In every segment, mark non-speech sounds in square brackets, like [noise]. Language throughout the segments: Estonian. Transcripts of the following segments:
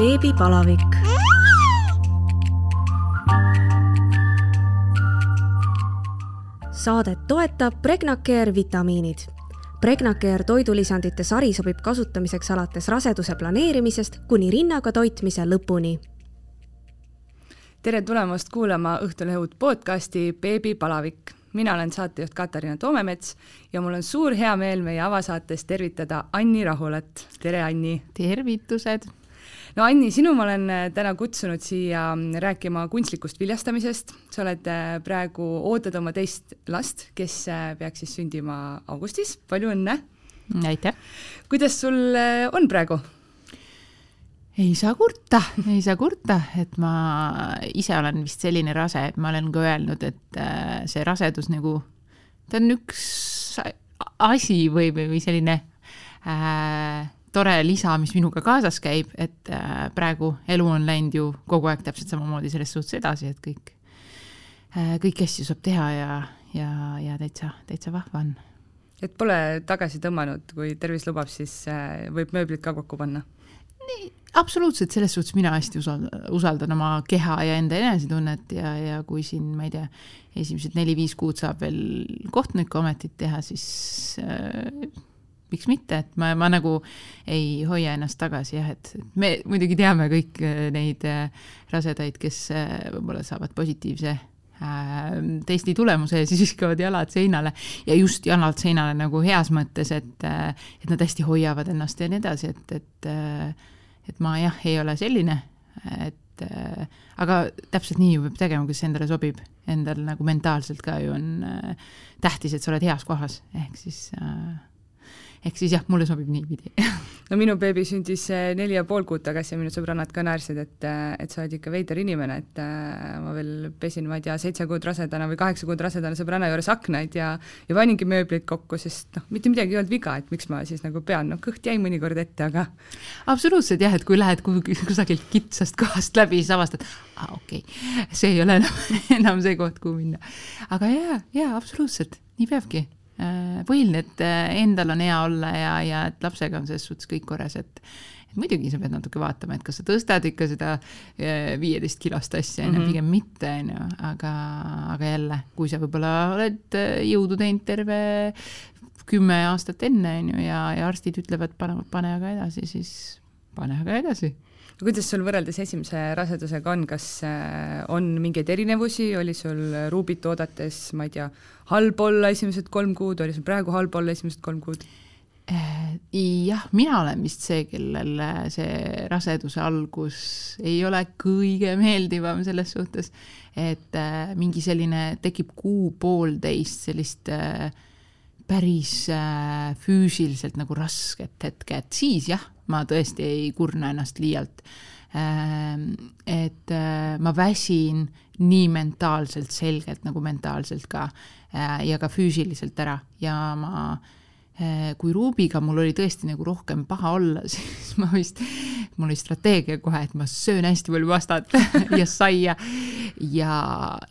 beebipalavik. saadet toetab Pregnacare vitamiinid. Pregnacare toidulisandite sari sobib kasutamiseks alates raseduse planeerimisest kuni rinnaga toitmise lõpuni. tere tulemast kuulama Õhtulehe uut podcasti Beebipalavik mina olen saatejuht Katariina Toomemets ja mul on suur heameel meie avasaates tervitada Anni Rahulat. tere, Anni! tervitused! No Anni, sinu ma olen äh, täna kutsunud siia mm, rääkima kunstlikust viljastamisest. sa oled äh, praegu, ootad oma teist last, kes äh, peaks siis sündima augustis, palju õnne! aitäh! kuidas sul on praegu? ei saa kurta, ei saa kurta, et ma ise olen vist selline rase, et ma olen ka öelnud, et see rasedus nagu, ta on üks asi või, või selline äh, tore lisa, mis minuga kaasas käib, et äh, praegu elu on läinud ju kogu aeg täpselt samamoodi selles suhtes edasi, et kõik äh,, kõiki asju saab teha ja, ja, ja täitsa, täitsa vahva on. et pole tagasi tõmmanud, kui tervis lubab, siis äh, võib mööblit ka kokku panna nii, absoluutselt, selles suhtes mina hästi usaldan, usaldan oma keha ja enda enesetunnet ja, ja kui siin, ma ei tea, esimesed neli-viis kuud saab veel kohtunikuametit teha, siis äh, miks mitte, et ma, ma nagu ei hoia ennast tagasi jah, et me muidugi teame kõik äh, neid äh, rasedaid, kes äh, võib-olla saavad positiivse testi tulemuse ja siis viskavad jalad seinale ja just jalad seinale nagu heas mõttes, et, et nad hästi hoiavad ennast ja nii edasi, et, et et ma jah, ei ole selline, et aga täpselt nii ju peab tegema, kuidas endale sobib. Endal nagu mentaalselt ka ju on äh, tähtis, et sa oled heas kohas, ehk siis äh, ehk siis jah, mulle sobib niipidi [laughs] no minu beebi sündis eh, neli ja pool kuud tagasi ja minu sõbrannad ka naersid, et, eh, et sa oled ikka veider inimene, et äh, ma veel pesin, ma ei tea, seitse kuud rasedana või kaheksa kuud rasedana sõbranna juures aknaid ja ja paningi mööblit kokku, sest noh, mitte midagi ei olnud viga, et miks ma siis nagu pean, noh, kõht jäi mõnikord ette, aga [laughs] absoluutselt jah, et kui lähed kuhugi kusagilt kitsast kohast läbi, siis avastad, aa okei okay., see ei ole enam, [laughs] enam see koht, kuhu minna. aga jaa, jaa, absoluutselt, nii peabki põhiline, et äh, endal on hea olla ja, ja et lapsega on selles suhtes kõik korras, et et muidugi sa pead natuke vaatama, et kas sa tõstad ikka seda äh, viieteist kilost asja, on ju, mhm. pigem mitte, on ju, aga, aga jälle, kui sa võib-olla oled jõudu teinud terve kümme aastat enne, on ju, ja, ja arstid ütlevad, pane, pane aga edasi, siis pane aga edasi kuidas sul võrreldes esimese rasedusega on, kas äh, on mingeid erinevusi, oli sul Ruubit oodates, ma ei tea, halb olla esimesed kolm kuud, oli sul praegu halb olla esimesed kolm kuud? Äh, jah, mina olen vist see, kellel see raseduse algus ei ole kõige meeldivam selles suhtes, et äh, mingi selline tekib kuu-poolteist sellist päris füüsiliselt nagu rasket hetke, et siis jah ma tõesti ei kurna ennast liialt. Ähm, et äh, ma väsin nii mentaalselt selgelt nagu mentaalselt ka äh, ja ka füüsiliselt ära ja ma äh, kui Rubiga mul oli tõesti nagu rohkem paha olla, [laughs] siis ma vist, mul oli strateegia kohe, et ma söön hästi palju pastat [laughs] ja saia. ja,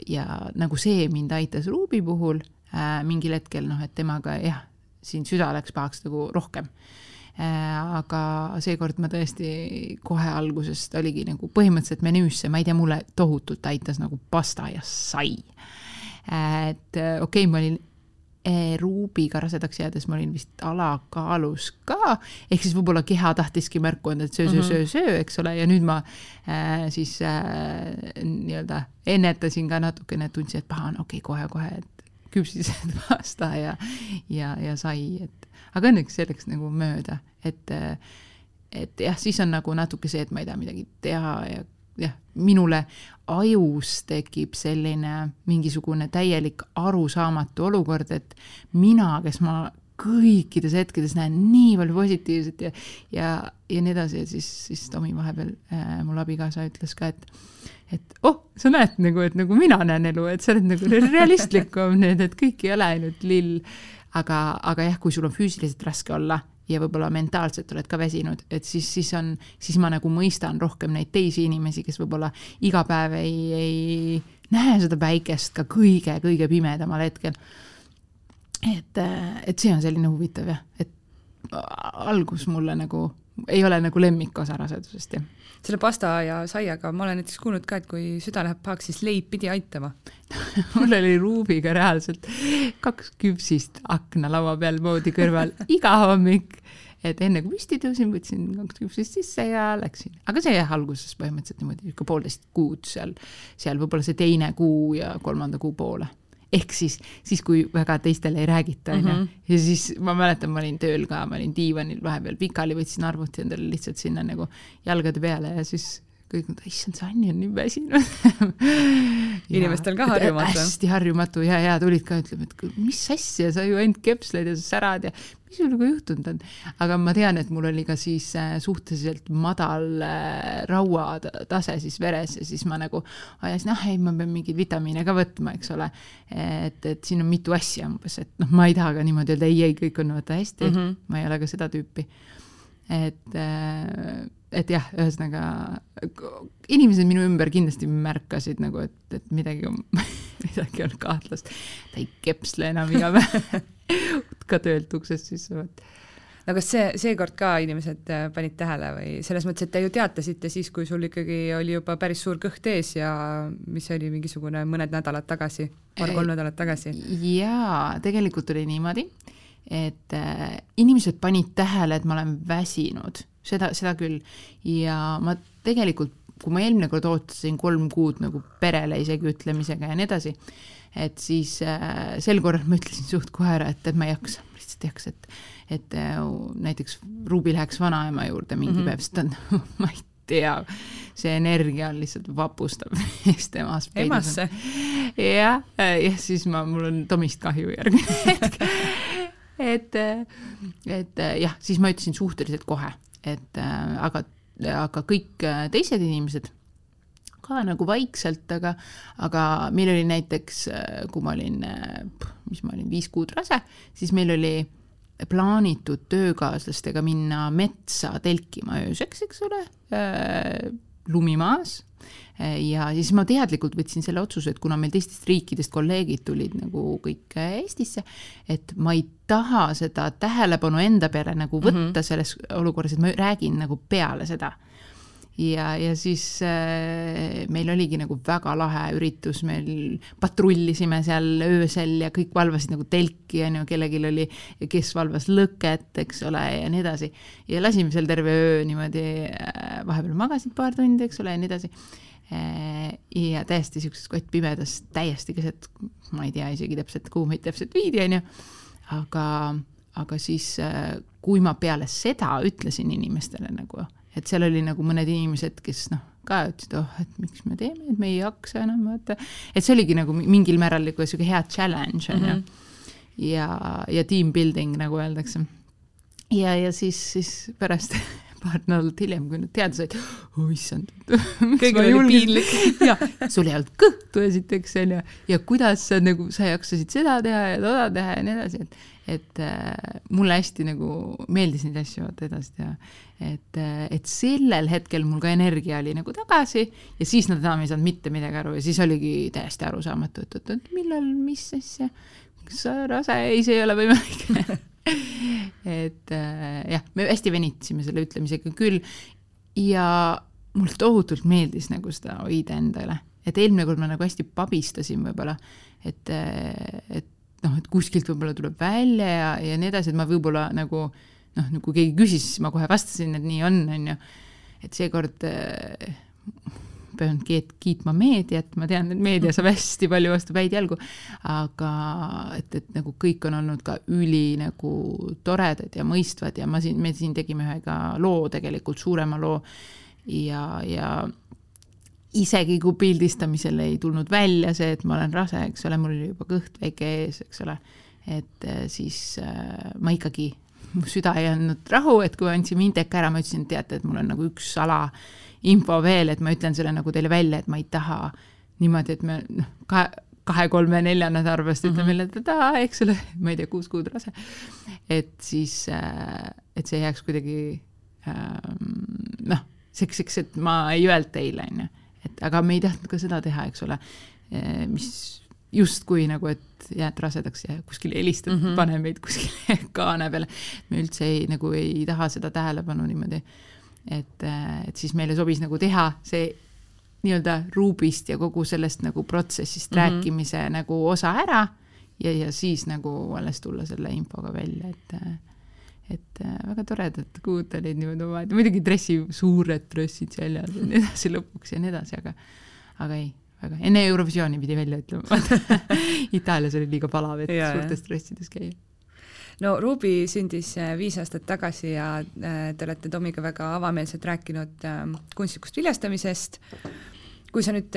ja nagu see mind aitas Rubi puhul äh, mingil hetkel noh, et temaga jah, siin süda läks pahaks nagu rohkem Äh, aga seekord ma tõesti kohe algusest oligi nagu põhimõtteliselt menüüsse, ma ei tea, mulle tohutult aitas nagu pasta ja sai. Äh, et äh, okei okay,, ma olin Ruubiga rasedaks jäädes ma olin vist alakaalus ka, ehk siis võib-olla keha tahtiski märku anda, et söö, söö, söö, söö, eks ole, ja nüüd ma äh, siis äh, nii-öelda ennetasin ka natukene, tundsin, et paha on, okei okay,, kohe-kohe, et küpsised [laughs] pasta ja, ja, ja sai, et aga õnneks see läks nagu mööda, et, et jah, siis on nagu natuke see, et ma ei taha midagi teha ja jah, minule ajus tekib selline mingisugune täielik arusaamatu olukord, et mina, kes ma kõikides hetkedes näen nii palju positiivset ja, ja, ja nii edasi, et siis, siis Tomi vahepeal äh,, mul abikaasa ütles ka, et et oh, sa näed nagu, et nagu mina näen elu, et sa oled nagu [laughs] realistlikum nüüd, et kõik ei ole ainult lill. Aga, aga jah, kui sul on füüsiliselt raske olla ja võib-olla mentaalselt oled ka väsinud, et siis, siis on, siis ma nagu mõistan rohkem neid teisi inimesi, kes võib-olla iga päev ei, ei näe seda päikest ka kõige-kõige pimedamal hetkel. et, et see on selline huvitav jah, et algus mulle nagu ei ole nagu lemmikosa rasedusest, jah. Selle pasta ja saiaga ma olen näiteks kuulnud ka, et kui süda läheb pahaks, siis leib pidi aitama. [laughs] Mul oli Ruubiga reaalselt kaks küpsist aknalaua peal voodi kõrval iga hommik, et enne kui püsti tõusin, võtsin kaks küpsist sisse ja läksin, aga see jah, alguses põhimõtteliselt niimoodi ikka poolteist kuud seal, seal võib-olla see teine kuu ja kolmanda kuu poole ehk siis, siis kui väga teistele ei räägita, onju. Mhm. ja siis ma mäletan, ma olin tööl ka, ma olin diivanil vahepeal pikali, võtsin arvuti endale lihtsalt sinna nagu jalgade peale ja siis kõik issand, see Anni on nii väsinud [laughs] inimestel ka harjumatu. hästi harjumatu ja, ja tulid ka ütlema, et mis asja, sa ju ainult kepsled ja sa särad ja mis sul nagu juhtunud on. aga ma tean, et mul oli ka siis äh, suhteliselt madal äh, rauatase siis veres ja siis ma nagu ajasin, ah ei, ma pean mingeid vitamiine ka võtma, eks ole. et, et siin on mitu asja umbes, et noh, ma ei taha ka niimoodi öelda ei, ei, kõik on vaata hästi mm, -hmm. ma ei ole ka seda tüüpi. et äh, et jah, ühesõnaga inimesed minu ümber kindlasti märkasid nagu, et, et midagi, [laughs] midagi on kahtlast. ta ei kepsle enam iga päev [laughs] ka töölt uksest sisse, vot no kas see, seekord ka inimesed äh, panid tähele või selles mõttes, et te ju teatasite siis, kui sul ikkagi oli juba päris suur kõht ees ja mis oli mingisugune mõned nädalad tagasi, paar-kolm nädalat tagasi? jaa, tegelikult oli niimoodi, et äh, inimesed panid tähele, et ma olen väsinud seda, seda küll. ja ma tegelikult, kui ma eelmine kord ootasin kolm kuud nagu perele isegi ütlemisega ja nii edasi, et siis äh, sel korral ma ütlesin suht kohe ära, et, et ma ei jaksa, lihtsalt ei jaksa, et et äh, näiteks Ruubi läheks vanaema juurde mingi mm -hmm. päev, sest ta on [laughs] ma ei tea, see energia on lihtsalt vapustab mis temas emasse? jah, ja siis ma, mul on Tomist kahju järgmine [laughs] hetk et, et jah, siis ma ütlesin suhteliselt kohe, et äh, aga, aga kõik äh, teised inimesed ka nagu vaikselt, aga, aga meil oli näiteks, äh, kui ma olin, mis ma olin, viis kuud rase, siis meil oli plaanitud töökaaslastega minna metsa telkima ööseks, eks ole, lumi maas ja siis ma teadlikult võtsin selle otsuse, et kuna meil teistest riikidest kolleegid tulid nagu kõik Eestisse, et ma ei taha seda tähelepanu enda peale nagu võtta mm -hmm. selles olukorras, et ma räägin nagu peale seda ja, ja siis äh, meil oligi nagu väga lahe üritus, meil patrullisime seal öösel ja kõik valvasid nagu telki, on ju, kellelgi oli, kes valvas lõket, eks ole, ja nii edasi. ja lasime seal terve öö niimoodi äh,, vahepeal magasid paar tundi, eks ole, ja nii edasi Äh, ja täiesti siukses kottpimedas, täiesti keset, ma ei tea isegi täpselt, kuhu meid täpselt viidi, onju. aga, aga siis, äh, kui ma peale seda ütlesin inimestele nagu, et seal oli nagu mõned inimesed, kes noh, ka ütlesid, oh, et miks me teeme, et me ei jaksa enam vaata. et see oligi nagu mingil määral nagu sihuke hea challenge onju mm -hmm. ja, ja team building nagu öeldakse. ja, ja siis, siis pärast [laughs] paar nädalat hiljem, kui nad teada said, oh issand. [laughs] kõigil oli piinlik. [laughs] ja sul ei olnud kõhtu esiteks onju ja kuidas sa nagu, sa jaksasid seda teha ja toda teha ja nii edasi, et, et äh, mulle hästi nagu meeldis neid asju vaata edasi teha. et äh,, et sellel hetkel mul ka energia oli nagu tagasi ja siis nad enam ei saanud mitte midagi aru ja siis oligi täiesti arusaamatu, et oot, oot, millal, mis asja, kas sa rase, ei, see ei ole võimalik. [laughs] Et äh, jah, me hästi venitasime selle ütlemisega küll ja mulle tohutult meeldis nagu seda hoida endale, et eelmine kord ma nagu hästi pabistasin võib-olla, et, et noh, et kuskilt võib-olla tuleb välja ja, ja nii edasi, et ma võib-olla nagu noh, kui keegi küsis, siis ma kohe vastasin, et nii on, on ju. et seekord äh, pean kiitma meediat, ma tean, et meedia saab hästi palju vastu päid jalgu, aga et, et nagu kõik on olnud ka üli nagu toredad ja mõistvad ja ma siin, me siin tegime ühe ka loo tegelikult, suurema loo ja, ja isegi kui pildistamisel ei tulnud välja see, et ma olen rase, eks ole, mul oli juba kõht väike ees, eks ole, et eh, siis äh, ma ikkagi, mu süda ei andnud rahu, et kui andsime Indeka ära, ma ütlesin, et teate, et mul on nagu üks sala info veel, et ma ütlen selle nagu teile välja, et ma ei taha niimoodi, et me noh, kahe, kahe-kolme-nelja nädala pärast ütleme mm -hmm. jälle, et aa, eks ole, [laughs] ma ei tea, kuus kuud rase. et siis, äh, et see jääks kuidagi ähm, noh, selliseks, et ma ei öelnud teile, on ju, et aga me ei tahtnud ka seda teha, eks ole, äh, mis justkui nagu, et jääd rasedaks ja kuskil helistad mm, -hmm. pane meid kuskile [laughs] kaane peale. me üldse ei, nagu ei taha seda tähelepanu niimoodi. et, et siis meile sobis nagu teha see nii-öelda ruubist ja kogu sellest nagu protsessist mm -hmm. rääkimise nagu osa ära ja, ja siis nagu alles tulla selle infoga välja, et et väga toredad kuud olid niimoodi omavahel, muidugi dressi, suured dressid seljas ja nii edasi lõpuks ja nii edasi, aga aga ei, väga, enne Eurovisiooni pidi välja ütlema [laughs] Itaalias oli liiga palav, et ja, suurtes dressides käia. no Ruby sündis äh, viis aastat tagasi ja äh, te olete Tomiga väga avameelselt rääkinud ähm, kunstlikust viljastamisest. kui sa nüüd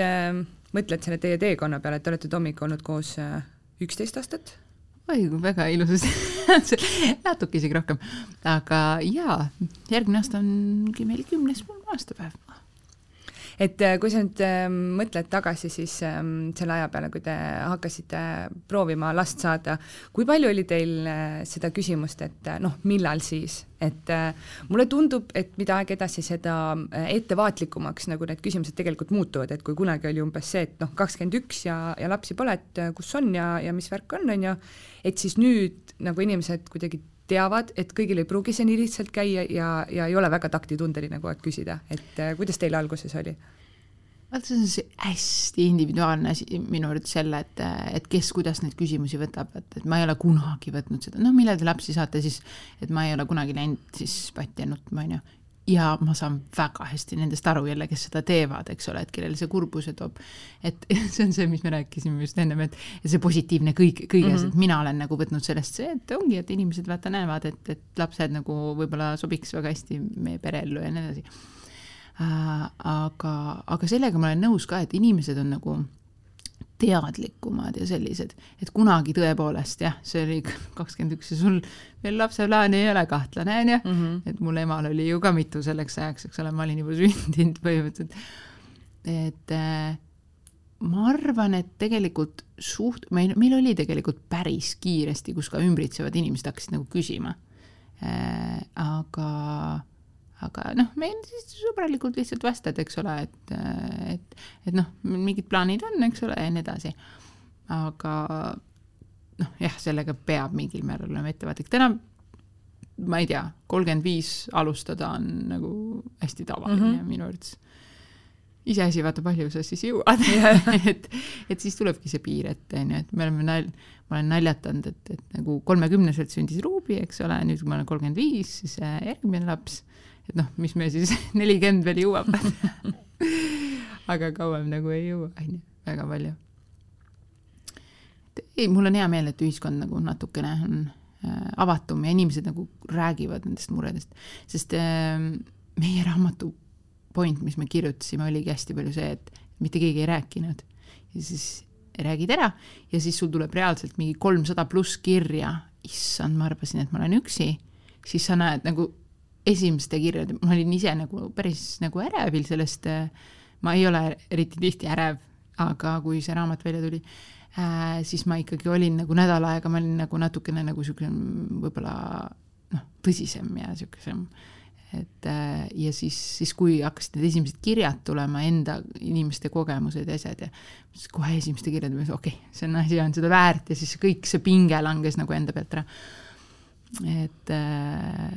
mõtled selle teie teekonna peale, et te olete Tomiga olnud koos äh, üksteist aastat? Oi, väga ilus. [laughs] Natuke isegi rohkem, aga jaa, järgmine aasta ongi meil kümnes aastapäev et äh, kui sa nüüd ähm, mõtled tagasi siis ähm, selle aja peale, kui te hakkasite proovima last saada, kui palju oli teil äh, seda küsimust, et äh, noh, millal siis, et mulle tundub, et mida aeg edasi, seda ettevaatlikumaks nagu need küsimused tegelikult muutuvad, et kui kunagi oli umbes see, et noh, kakskümmend üks ja, ja lapsi pole, et kus on ja, ja mis värk on, on ju, et siis nüüd nagu inimesed kuidagi teavad, et kõigil ei pruugi see nii lihtsalt käia ja, ja ei ole väga taktitundeline kogu aeg küsida, et äh, kuidas teil alguses oli? vaata, see on see hästi individuaalne asi minu arvates jälle, et, et kes kuidas neid küsimusi võtab, et, et ma ei ole kunagi võtnud seda, noh, millal te lapsi saate siis, et ma ei ole kunagi läinud siis patti nutma, on ju ja ma saan väga hästi nendest aru jälle, kes seda teevad, eks ole, et kellele see kurbuse toob. et [laughs] see on see, mis me rääkisime just ennem, et see positiivne kõik, kõiges mm, -hmm. et mina olen nagu võtnud sellest see, et ongi, et inimesed vaata näevad, et, et lapsed nagu võib-olla sobiks väga hästi meie pereellu ja nii edasi äh,. aga, aga sellega ma olen nõus ka, et inimesed on nagu teadlikumad ja sellised, et kunagi tõepoolest jah, see oli [laughs] kakskümmend üks ja sul veel lapseplaani ei ole, kahtlane on ju, mhm. et mul emal oli ju ka mitu selleks ajaks, eks ole, ma olin juba [laughs] sündinud põhimõtteliselt. et äh, ma arvan, et tegelikult suht-, meil, meil oli tegelikult päris kiiresti, kus ka ümbritsevad inimesed hakkasid nagu küsima äh,. aga aga noh, meil siis sõbralikult lihtsalt vastad, eks ole, et, et, et noh, mingid plaanid on, eks ole, ja nii edasi. aga noh, jah, sellega peab mingil määral olema ettevaatlik, täna ma ei tea, kolmkümmend viis alustada on nagu hästi tavaline mm -hmm. minu arvates. iseasi, vaata, palju sa siis jõuad [laughs] et, et siis tulebki see piir ette, on ju, et me oleme nal-, ma olen naljatanud, et, et nagu kolmekümneselt sündis Ruubi, eks ole, nüüd kui ma olen kolmkümmend viis, siis järgmine laps et noh, mis me siis [laughs] nelikümmend veel jõuab. Aga kauem nagu ei jõua, on ju, väga palju. ei, mul on hea meel, et ühiskond nagu natukene on äh, avatum ja inimesed nagu räägivad nendest muredest, sest äh, meie raamatu point, mis me kirjutasime, oligi hästi palju see, et mitte keegi ei rääkinud. Ja siis räägid ära ja siis sul tuleb reaalselt mingi kolmsada pluss kirja, issand, ma arvasin, et ma olen üksi, siis sa näed nagu esimeste kirjade, ma olin ise nagu päris nagu ärevil sellest, ma ei ole eriti tihti ärev, aga kui see raamat välja tuli äh,, siis ma ikkagi olin nagu nädal aega, ma olin nagu natukene nagu niisugune võib-olla noh, tõsisem ja niisugusem, et äh, ja siis, siis kui hakkasid need esimesed kirjad tulema, enda inimeste kogemused ja asjad ja siis kohe esimeste kirjade peale, okei okay,, see on asi on seda väärt ja siis kõik see pinge langes nagu enda pealt ära. et äh,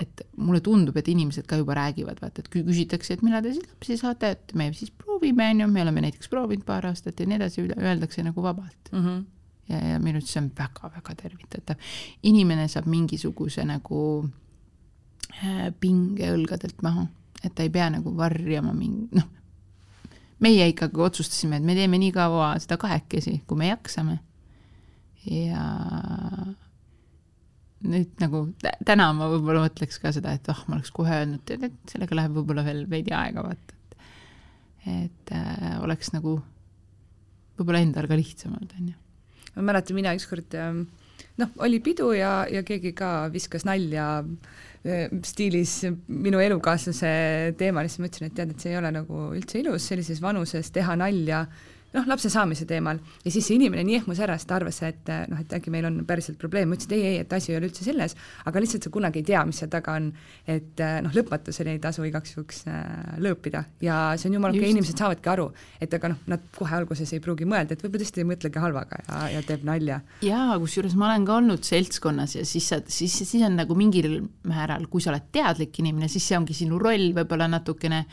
et mulle tundub, et inimesed ka juba räägivad, vaata, et kui küsitakse, et millal te siis lapsi saate, et me siis proovime, on ju, me oleme näiteks proovinud paar aastat ja nii edasi, öeldakse nagu vabalt mm. -hmm. ja, ja minu arust see on väga-väga tervitatav. inimene saab mingisuguse nagu äh, pinge õlgadelt maha, et ta ei pea nagu varjama mingi, noh, meie ikkagi otsustasime, et me teeme nii kaua seda kahekesi, kui me jaksame. ja nüüd nagu täna ma võib-olla mõtleks ka seda, et oh, ma oleks kohe öelnud, tead, et sellega läheb võib-olla veel veidi aega, vaata, et et äh, oleks nagu võib-olla endal ka lihtsam olnud, on ju. ma mäletan, mina ükskord ähm, noh, oli pidu ja, ja keegi ka viskas nalja äh, stiilis minu elukaaslase teemal, siis ma ütlesin, et tead, et see ei ole nagu üldse ilus sellises vanuses teha nalja noh, lapse saamise teemal ja siis see inimene nii ehmus ära, sest ta arvas, et noh, et äkki meil on päriselt probleem, ma ütlesin, et ei, ei, et asi ei ole üldse selles, aga lihtsalt sa kunagi ei tea, mis seal taga on. et noh, lõpmatuseni ei tasu igaks juhuks äh, lõõpida ja see on jumala okei okay,, inimesed saavadki aru, et aga noh, nad kohe alguses ei pruugi mõelda, et võib-olla tõesti ei mõtlegi halvaga ja, ja teeb nalja. jaa, kusjuures ma olen ka olnud seltskonnas ja siis sa, siis, siis on nagu mingil määral, kui sa oled teadlik inimene, siis see ongi sinu roll võib-olla natukene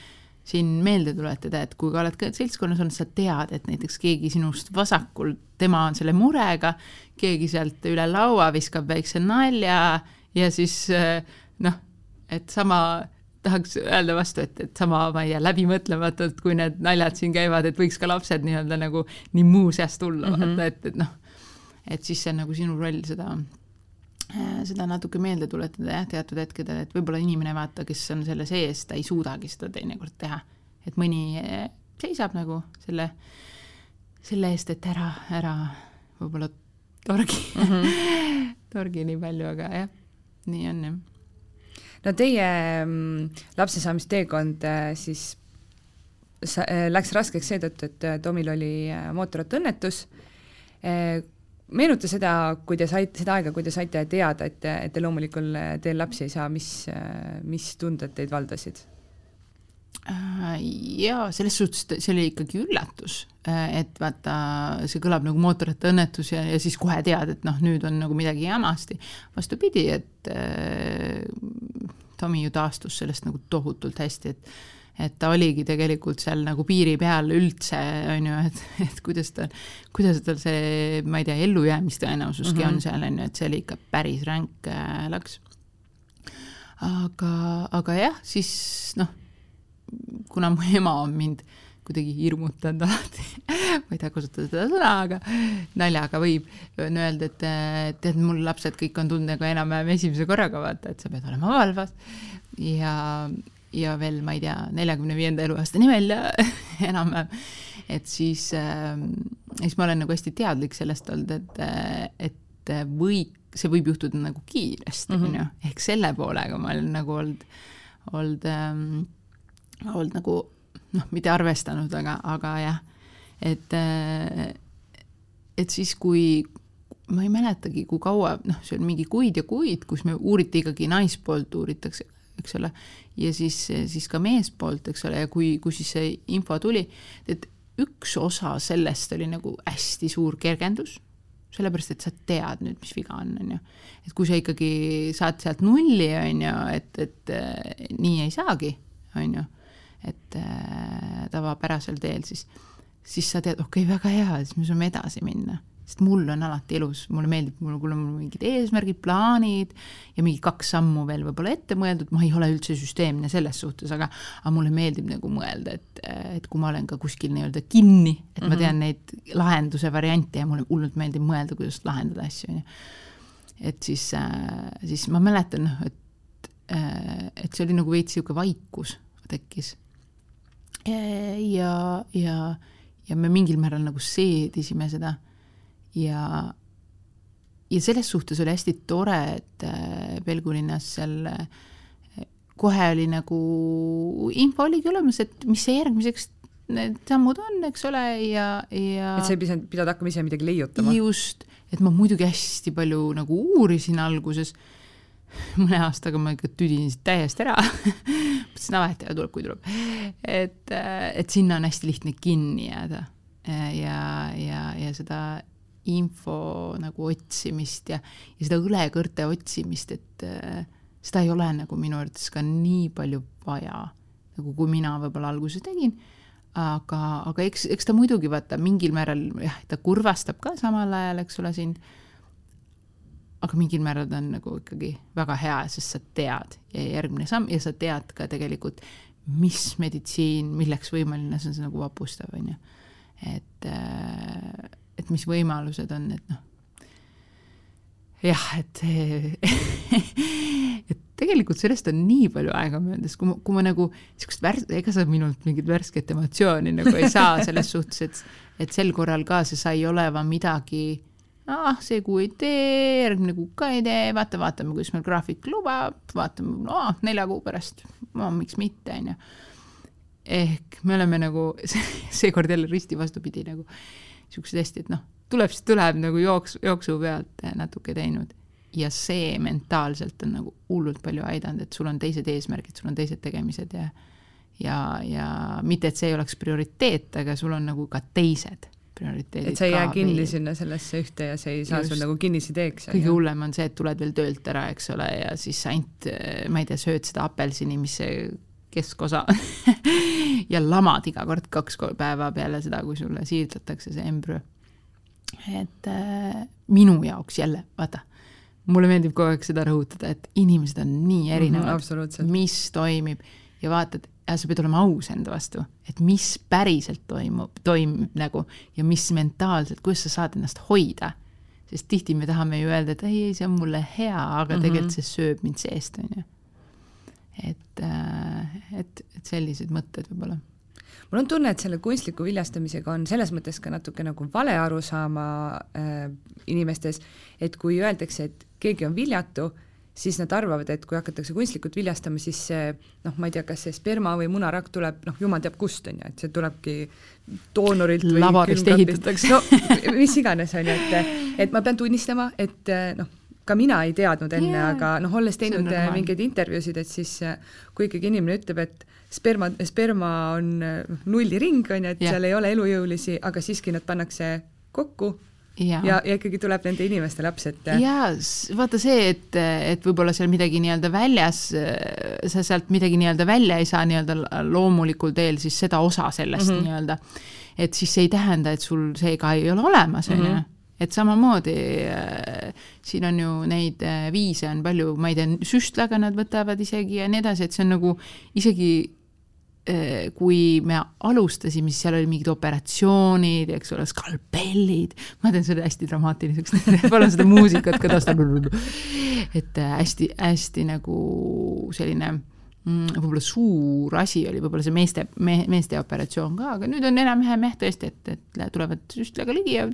siin meelde tuletada, et kui ka oled ka seltskonnas olnud, sa tead, et näiteks keegi sinust vasakul, tema on selle murega, keegi sealt üle laua viskab väikse nalja ja siis noh, et sama tahaks öelda vastu, et, et sama, ma ei tea, läbimõtlematult, kui need naljad siin käivad, et võiks ka lapsed nii-öelda nagu nii muu seast tulla mm, -hmm. vaata, et, et noh, et siis see on nagu sinu roll seda seda natuke meelde tuletada jah, teatud hetkedel, et võib-olla inimene, vaata, kes on selle sees, ta ei suudagi seda teinekord teha. et mõni äh, seisab nagu selle, selle eest, et ära, ära võib-olla torgi mm, -hmm. [laughs] torgi nii palju, aga jah, nii on jah. no teie mm, lapsesaamisteekond äh, siis sa, läks raskeks seetõttu, et Tomil oli mootorrattaõnnetus meenuta seda, kui te saite, seda aega, kui te saite teada, et, et te loomulikul teel lapsi ei saa, mis, mis tunded teid valdasid? Äh, jaa, selles suhtes see oli ikkagi üllatus, äh, et vaata, see kõlab nagu mootorrattaõnnetus ja, ja siis kohe tead, et noh, nüüd on nagu midagi jamasti. vastupidi, et äh, Tomi ju taastus sellest nagu tohutult hästi, et et ta oligi tegelikult seal nagu piiri peal üldse, on ju, et, et kuidas ta, kuidas tal see, ma ei tea, ellujäämistõenäosuski mm -hmm. on seal, on ju, et see oli ikka päris ränk äh, laks. aga, aga jah, siis noh, kuna mu [laughs] ema on mind kuidagi hirmutanud alati [laughs] ma ei taha kasutada seda sõna, aga naljaga võib öelda, et tead, mul lapsed kõik on tulnud nagu enam-vähem esimese korraga, vaata, et sa pead olema valvas. ja, ja veel, ma ei tea, neljakümne viienda eluaastani välja [laughs] enam-vähem. et siis äh,, siis ma olen nagu hästi teadlik sellest olnud, et, et või, see võib juhtuda nagu kiiresti, mhm. on ju, ehk selle poolega ma olen nagu olnud, olnud ähm,, olnud nagu noh, mitte arvestanud, aga, aga jah, et äh, et siis, kui ma ei mäletagi, kui kaua, noh, see on mingi kuid ja kuid, kus me uuriti ikkagi naispoolt uuritakse eks ole, ja siis, siis ka meespoolt, eks ole, ja kui, kui siis see info tuli, et üks osa sellest oli nagu hästi suur kergendus, sellepärast et sa tead nüüd, mis viga on, on ju. et kui sa ikkagi saad sealt nulli, on ju, et, et äh, nii ei saagi, on ju, et äh, tavapärasel teel, siis, siis sa tead, okei okay,, väga hea, siis me saame edasi minna sest mul on alati elus, mulle meeldib, mul, mul on mingid eesmärgid, plaanid ja mingi kaks sammu veel võib-olla ette mõeldud, ma ei ole üldse süsteemne selles suhtes, aga, aga mulle meeldib nagu mõelda, et, et kui ma olen ka kuskil nii-öelda kinni, et ma mhm. tean neid lahenduse variante ja mulle hullult meeldib mõelda, kuidas lahendada asju, on ju. et siis, siis ma mäletan, noh, et, et see oli nagu veits niisugune vaikus tekkis. ja, ja, ja me mingil määral nagu seedisime seda ja, ja selles suhtes oli hästi tore, et äh, Pelgulinnas seal äh, kohe oli nagu, info oligi olemas, et mis see järgmiseks need sammud on, eks ole, ja, ja et sa ei pidanud, pidanud hakkama ise midagi leiutama? just, et ma muidugi hästi palju nagu uurisin alguses, mõne aastaga ma ikka tüdinesin täiesti ära mõtlesin, no vahet ei ole, tuleb kui tuleb. et, äh, et sinna on hästi lihtne kinni jääda ja, ja, ja seda info nagu otsimist ja, ja seda õlekõrte otsimist, et äh, seda ei ole nagu minu arvates ka nii palju vaja, nagu kui mina võib-olla alguses tegin, aga, aga eks, eks ta muidugi vaata mingil määral jah, ta kurvastab ka samal ajal, eks ole, sind, aga mingil määral ta on nagu ikkagi väga hea, sest sa tead ja järgmine samm ja sa tead ka tegelikult, mis meditsiin, milleks võimeline, see on see nagu vapustav, on ju. et äh, et mis võimalused on, et noh, jah, et [laughs] et tegelikult sellest on nii palju aega möödas, kui ma, kui ma nagu niisugust värs-, ega sa minult mingit värsket emotsiooni nagu ei saa [laughs] selles suhtes, et et sel korral ka see sai olema midagi, ah, see kuu ei tee, järgmine kuu ka ei tee, vaata, vaatame, kuidas meil graafik lubab, vaatame, no nelja kuu pärast, no miks mitte, on ju. ehk me oleme nagu [laughs] seekord jälle risti vastupidi nagu siuksed hästi, et noh, tuleb, siis tuleb nagu jooks, jooksu pealt natuke teinud ja see mentaalselt on nagu hullult palju aidanud, et sul on teised eesmärgid, sul on teised tegemised ja ja, ja mitte, et see ei oleks prioriteet, aga sul on nagu ka teised prioriteedid. et sa ei jää kinni veel. sinna sellesse ühte ja see ei saa Just. sul nagu kinnisideeks. kõige hullem on see, et tuled veel töölt ära, eks ole, ja siis ainult, ma ei tea, sööd seda apelsini, mis see keskosa [laughs] ja lamad iga kord kaks päeva peale seda, kui sulle siirdatakse see embrüo. et äh, minu jaoks jälle, vaata mulle meeldib kogu aeg seda rõhutada, et inimesed on nii erinevad mm, -hmm, mis toimib ja vaatad, sa pead olema aus enda vastu, et mis päriselt toimub, toimub nagu ja mis mentaalselt, kuidas sa saad ennast hoida. sest tihti me tahame ju öelda, et ei, ei, see on mulle hea, aga mm -hmm. tegelikult see sööb mind seest, on ju. Et, äh, et, et sellised mõtted võib-olla mul on tunne, et selle kunstliku viljastamisega on selles mõttes ka natuke nagu vale arusaama äh, inimestes, et kui öeldakse, et keegi on viljatu, siis nad arvavad, et kui hakatakse kunstlikult viljastama, siis see noh, ma ei tea, kas see sperma või munarakk tuleb noh, jumal teab kust, on ju, et see tulebki doonorilt või laborist ehitatakse. no mis iganes, on ju, et, et ma pean tunnistama, et noh, ka mina ei teadnud enne yeah., aga noh, olles teinud mingeid intervjuusid, et siis kui ikkagi inimene ütleb, et sperma, sperma on noh, nulliring, on ju, et yeah. seal ei ole elujõulisi, aga siiski nad pannakse kokku ja, ja, ja ikkagi tuleb nende inimeste laps, et. ja vaata see, et, et võib-olla seal midagi nii-öelda väljas, sa sealt midagi nii-öelda välja ei saa nii-öelda loomulikul teel, siis seda osa sellest mm -hmm. nii-öelda. et siis see ei tähenda, et sul see ka ei ole olemas, on ju mhm. Et samamoodi äh, siin on ju neid äh, viise on palju, ma ei tea, süstlaga nad võtavad isegi ja nii edasi, et see on nagu isegi Äh, kui me alustasime, siis seal oli mingid operatsioonid, eks ole, skalpellid, ma teen selle hästi dramaatiliseks [laughs] palun seda muusikat ka taustal. et hästi-hästi äh, nagu selline võib-olla suur asi oli võib-olla see meeste me,, meeste operatsioon ka, aga nüüd on enam-vähem jah, tõesti, et, et tulevad süstlaga ligi ja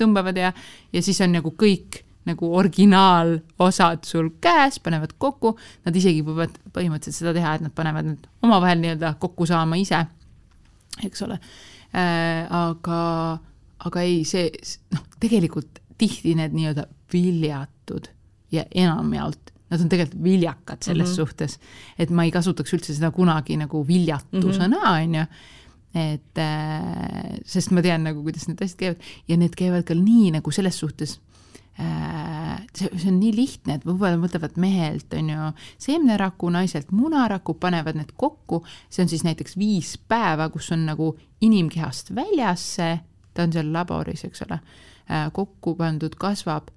tõmbavad ja, ja siis on nagu kõik nagu originaalosad sul käes, panevad kokku, nad isegi võivad põhimõtteliselt seda teha, et nad panevad need omavahel nii-öelda kokku saama ise, eks ole äh,. aga, aga ei, see noh, tegelikult tihti need nii-öelda viljatud ja enamjaolt nad on tegelikult viljakad selles mm -hmm. suhtes, et ma ei kasutaks üldse seda kunagi nagu viljatusena mm, -hmm. on ju et äh, sest ma tean nagu, kuidas need asjad käivad. Ja need käivad ka nii nagu selles suhtes Äh, see, see on nii lihtne, et võib-olla mõtlevad mehelt, on ju, seemneraku, naiselt munaraku, panevad need kokku, see on siis näiteks viis päeva, kus on nagu inimkehast väljas see, ta on seal laboris, eks ole, äh, kokku pandud, kasvab.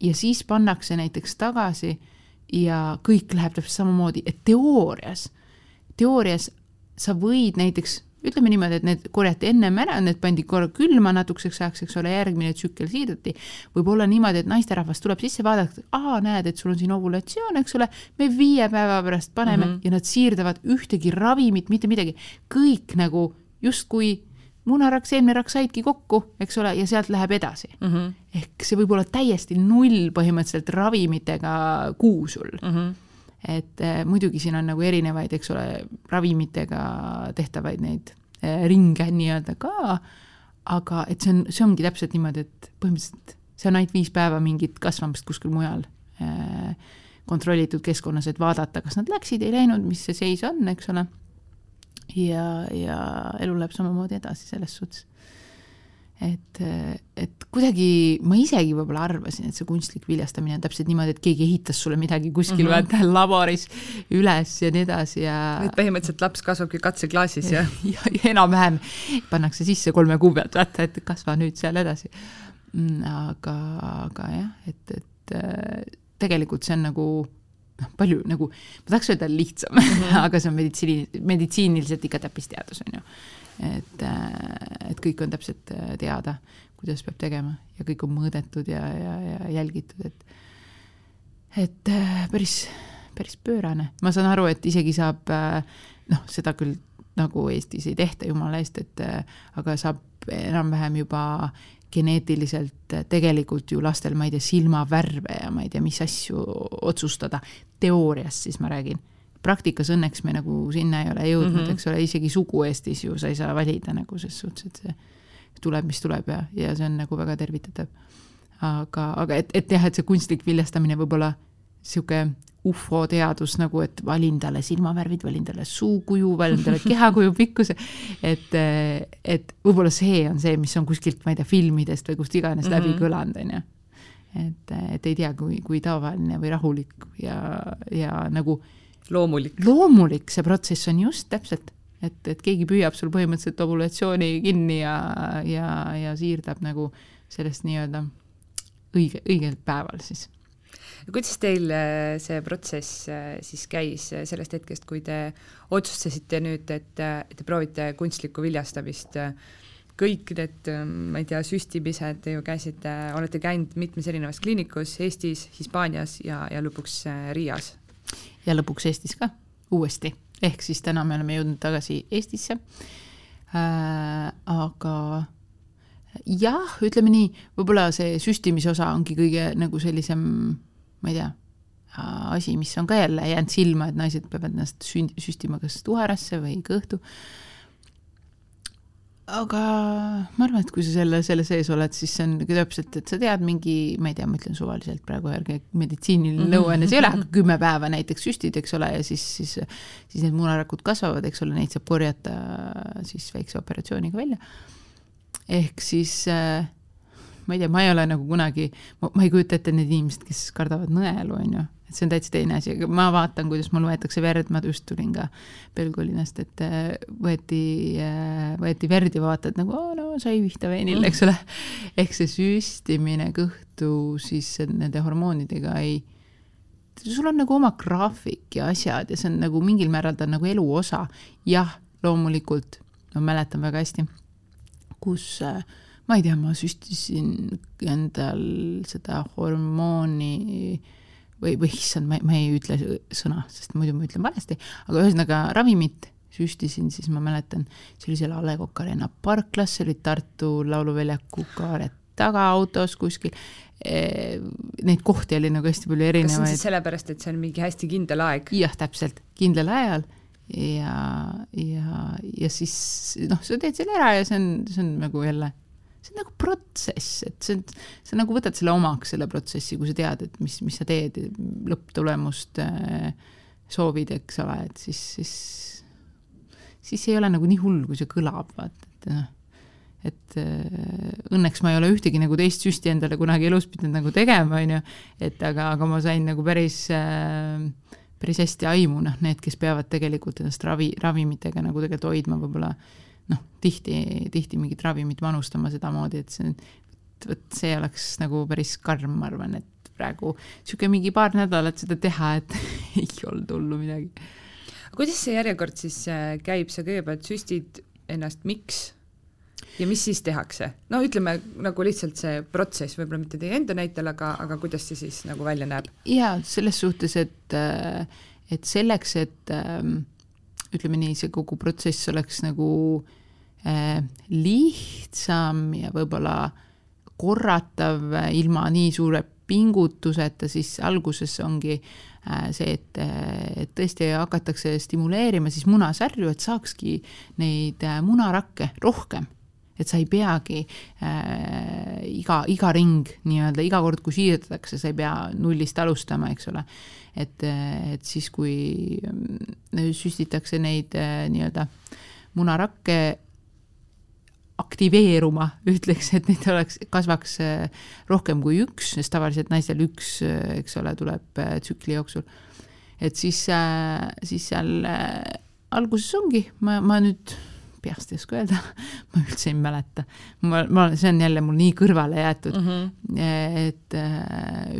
Ja siis pannakse näiteks tagasi ja kõik läheb täpselt samamoodi, et teoorias, teoorias sa võid näiteks ütleme niimoodi, et need korjati ennem ära, need pandi korra külma natukeseks ajaks, eks ole, järgmine tsükkel siirdati. võib olla niimoodi, et naisterahvas tuleb sisse, vaadata, aa, näed, et sul on siin ovulatsioon, eks ole, me viie päeva pärast paneme mm -hmm. ja nad siirdavad ühtegi ravimit, mitte midagi, kõik nagu justkui munarakk, seemnerakk saidki kokku, eks ole, ja sealt läheb edasi mm. -hmm. ehk see võib olla täiesti null põhimõtteliselt ravimitega kuu sul mm. -hmm et äh, muidugi siin on nagu erinevaid, eks ole, ravimitega tehtavaid neid äh, ringe nii-öelda ka, aga et see on, see ongi täpselt niimoodi, et põhimõtteliselt see on ainult viis päeva mingit kasvamist kuskil mujal äh, kontrollitud keskkonnas, et vaadata, kas nad läksid, ei läinud, mis see seis on, eks ole. Ja, ja elu läheb samamoodi edasi selles suhtes et, et kuidagi ma isegi võib-olla arvasin, et see kunstlik viljastamine on täpselt niimoodi, et keegi ehitas sulle midagi kuskil mm -hmm. vaata laboris üles ja nii edasi ja. et põhimõtteliselt laps kasvabki katseklaasis ja [laughs] ja, ja enam-vähem pannakse sisse kolme kuu pealt, vaata, et kasva nüüd seal edasi. Mm, aga, aga jah, et, et äh, tegelikult see on nagu noh, palju nagu, ma tahaks öelda lihtsam mm, -hmm. [laughs] aga see on meditsiini, meditsiiniliselt ikka täppisteadus, on ju et, äh, et kõik on täpselt äh, teada, kuidas peab tegema ja kõik on mõõdetud ja, ja, ja jälgitud, et et äh, päris, päris pöörane. ma saan aru, et isegi saab noh, seda küll nagu Eestis ei tehta, jumala eest, et aga saab enam-vähem juba geneetiliselt tegelikult ju lastel, ma ei tea, silmavärve ja ma ei tea, mis asju otsustada, teoorias siis ma räägin praktikas õnneks me nagu sinna ei ole jõudnud mm. -hmm. eks ole, isegi sugu Eestis ju sa ei saa valida nagu ses suhtes, et see tuleb, mis tuleb ja, ja see on nagu väga tervitatav. aga, aga et, et jah, et see kunstlik viljastamine võib olla sihuke ufoteadus nagu, et valin talle silmavärvid, valin talle suukuju, valin talle kehakuju pikkuse. et, et võib-olla see on see, mis on kuskilt, ma ei tea, filmidest või kust iganes mm -hmm. läbi Mhm. kõlanud, on ju. et, et ei tea, kui, kui tavaline või rahulik ja, ja nagu loomulik. loomulik see protsess on just täpselt, et, et keegi püüab sul põhimõtteliselt ovulatsiooni kinni ja, ja, ja siirdab nagu sellest nii-öelda õige, õigel päeval siis kuidas teil äh, see protsess äh, siis käis äh, sellest hetkest, kui te otsustasite nüüd, et, te proovite kunstlikku viljastamist? kõik need, ma ei tea, süstimised, te ju käisite, olete käinud mitmes erinevas kliinikus Eestis, Hispaanias ja, ja lõpuks Riias. ja lõpuks Eestis ka uuesti, ehk siis täna me oleme jõudnud tagasi Eestisse äh,. aga jah, ütleme nii, võib-olla see süstimise osa ongi kõige nagu sellisem ma ei tea, asi, mis on ka jälle jäänud silma, et naised peavad ennast süstima kas tuharasse või kõhtu. aga ma arvan, et kui sa selle, selle sees oled, siis see on täpselt, et sa tead mingi, ma ei tea, ma ütlen suvaliselt praegu, ärge meditsiiniline nõuanne, see ei ole, kümme päeva näiteks süstid, eks ole, ja siis, siis, siis need munarakud kasvavad, eks ole, neid saab korjata siis väikse operatsiooniga välja. ehk siis äh, ma ei tea, ma ei ole nagu kunagi, ma ei kujuta ette need inimesed, kes kardavad nõelu, on ju, et see on täitsa teine asi, aga ma vaatan, kuidas mul võetakse verd, ma just tulin ka Pelgulinnast, et äh, võeti, võeti verd ja vaatad nagu, no sai pihta veenil, eks ole. ehk see süstimine kõhtu siis nende hormoonidega ei, sul on nagu oma graafik ja asjad ja see on nagu mingil määral ta on nagu elu osa. jah, loomulikult, ma mäletan väga hästi, kus äh, ma ei tea, ma süstisin endal seda hormooni või, või issand, ma, ma ei ütle sõna, sest muidu ma ütlen valesti, aga ühesõnaga ravimit süstisin, siis ma mäletan, see oli seal A Le Coq Arena parklas, see oli Tartu Lauluväljaku kaare taga autos kuskil e,. Neid kohti oli nagu hästi palju erinevaid. kas see on siis sellepärast, et see on mingi hästi kindel aeg? jah, täpselt, kindlal ajal ja, ja, ja siis noh, sa teed selle ära ja see on, see on nagu jälle see on nagu protsess, et see on, sa nagu võtad selle omaks, selle protsessi, kui sa tead, et mis, mis sa teed, lõpptulemust äh, soovid, eks ole, et siis, siis, siis ei ole nagu nii hull, kui see kõlab, vaata, et noh et äh, õnneks ma ei ole ühtegi nagu teist süsti endale kunagi elus pidanud nagu tegema, on ju, et aga, aga ma sain nagu päris äh, päris hästi aimu, noh, need, kes peavad tegelikult ennast ravi, ravimitega nagu tegelikult hoidma võib-olla noh, tihti, tihti mingit ravimit manustama sedamoodi, et see, vot see oleks nagu päris karm, ma arvan, et praegu niisugune mingi paar nädalat seda teha, et [laughs] ei olnud hullu midagi. kuidas see järjekord siis äh, käib, sa kõigepealt süstid ennast, miks? ja mis siis tehakse? no ütleme nagu lihtsalt see protsess, võib-olla mitte teie enda näitel, aga, aga kuidas see siis nagu välja näeb? jaa, selles suhtes, et, et selleks, et ütleme nii, see kogu protsess oleks nagu äh, lihtsam ja võib-olla korratav ilma nii suure pingutuseta, siis alguses ongi äh, see, et, et tõesti hakatakse stimuleerima siis munasarju, et saakski neid äh, munarakke rohkem et sa ei peagi äh, iga, iga ring nii-öelda, iga kord, kui siirdatakse, sa ei pea nullist alustama, eks ole. Et, et siis, kui süstitakse neid äh, nii-öelda munarakke aktiveeruma, [laughs] ütleks, et neid oleks, kasvaks rohkem kui üks, sest tavaliselt naistel üks, eks ole, tuleb tsükli jooksul. et siis, siis seal alguses ongi, ma, ma nüüd peast ei oska öelda [laughs] ma üldse ei mäleta. ma, ma, see on jälle mul nii kõrvale jäetud mm, -hmm. et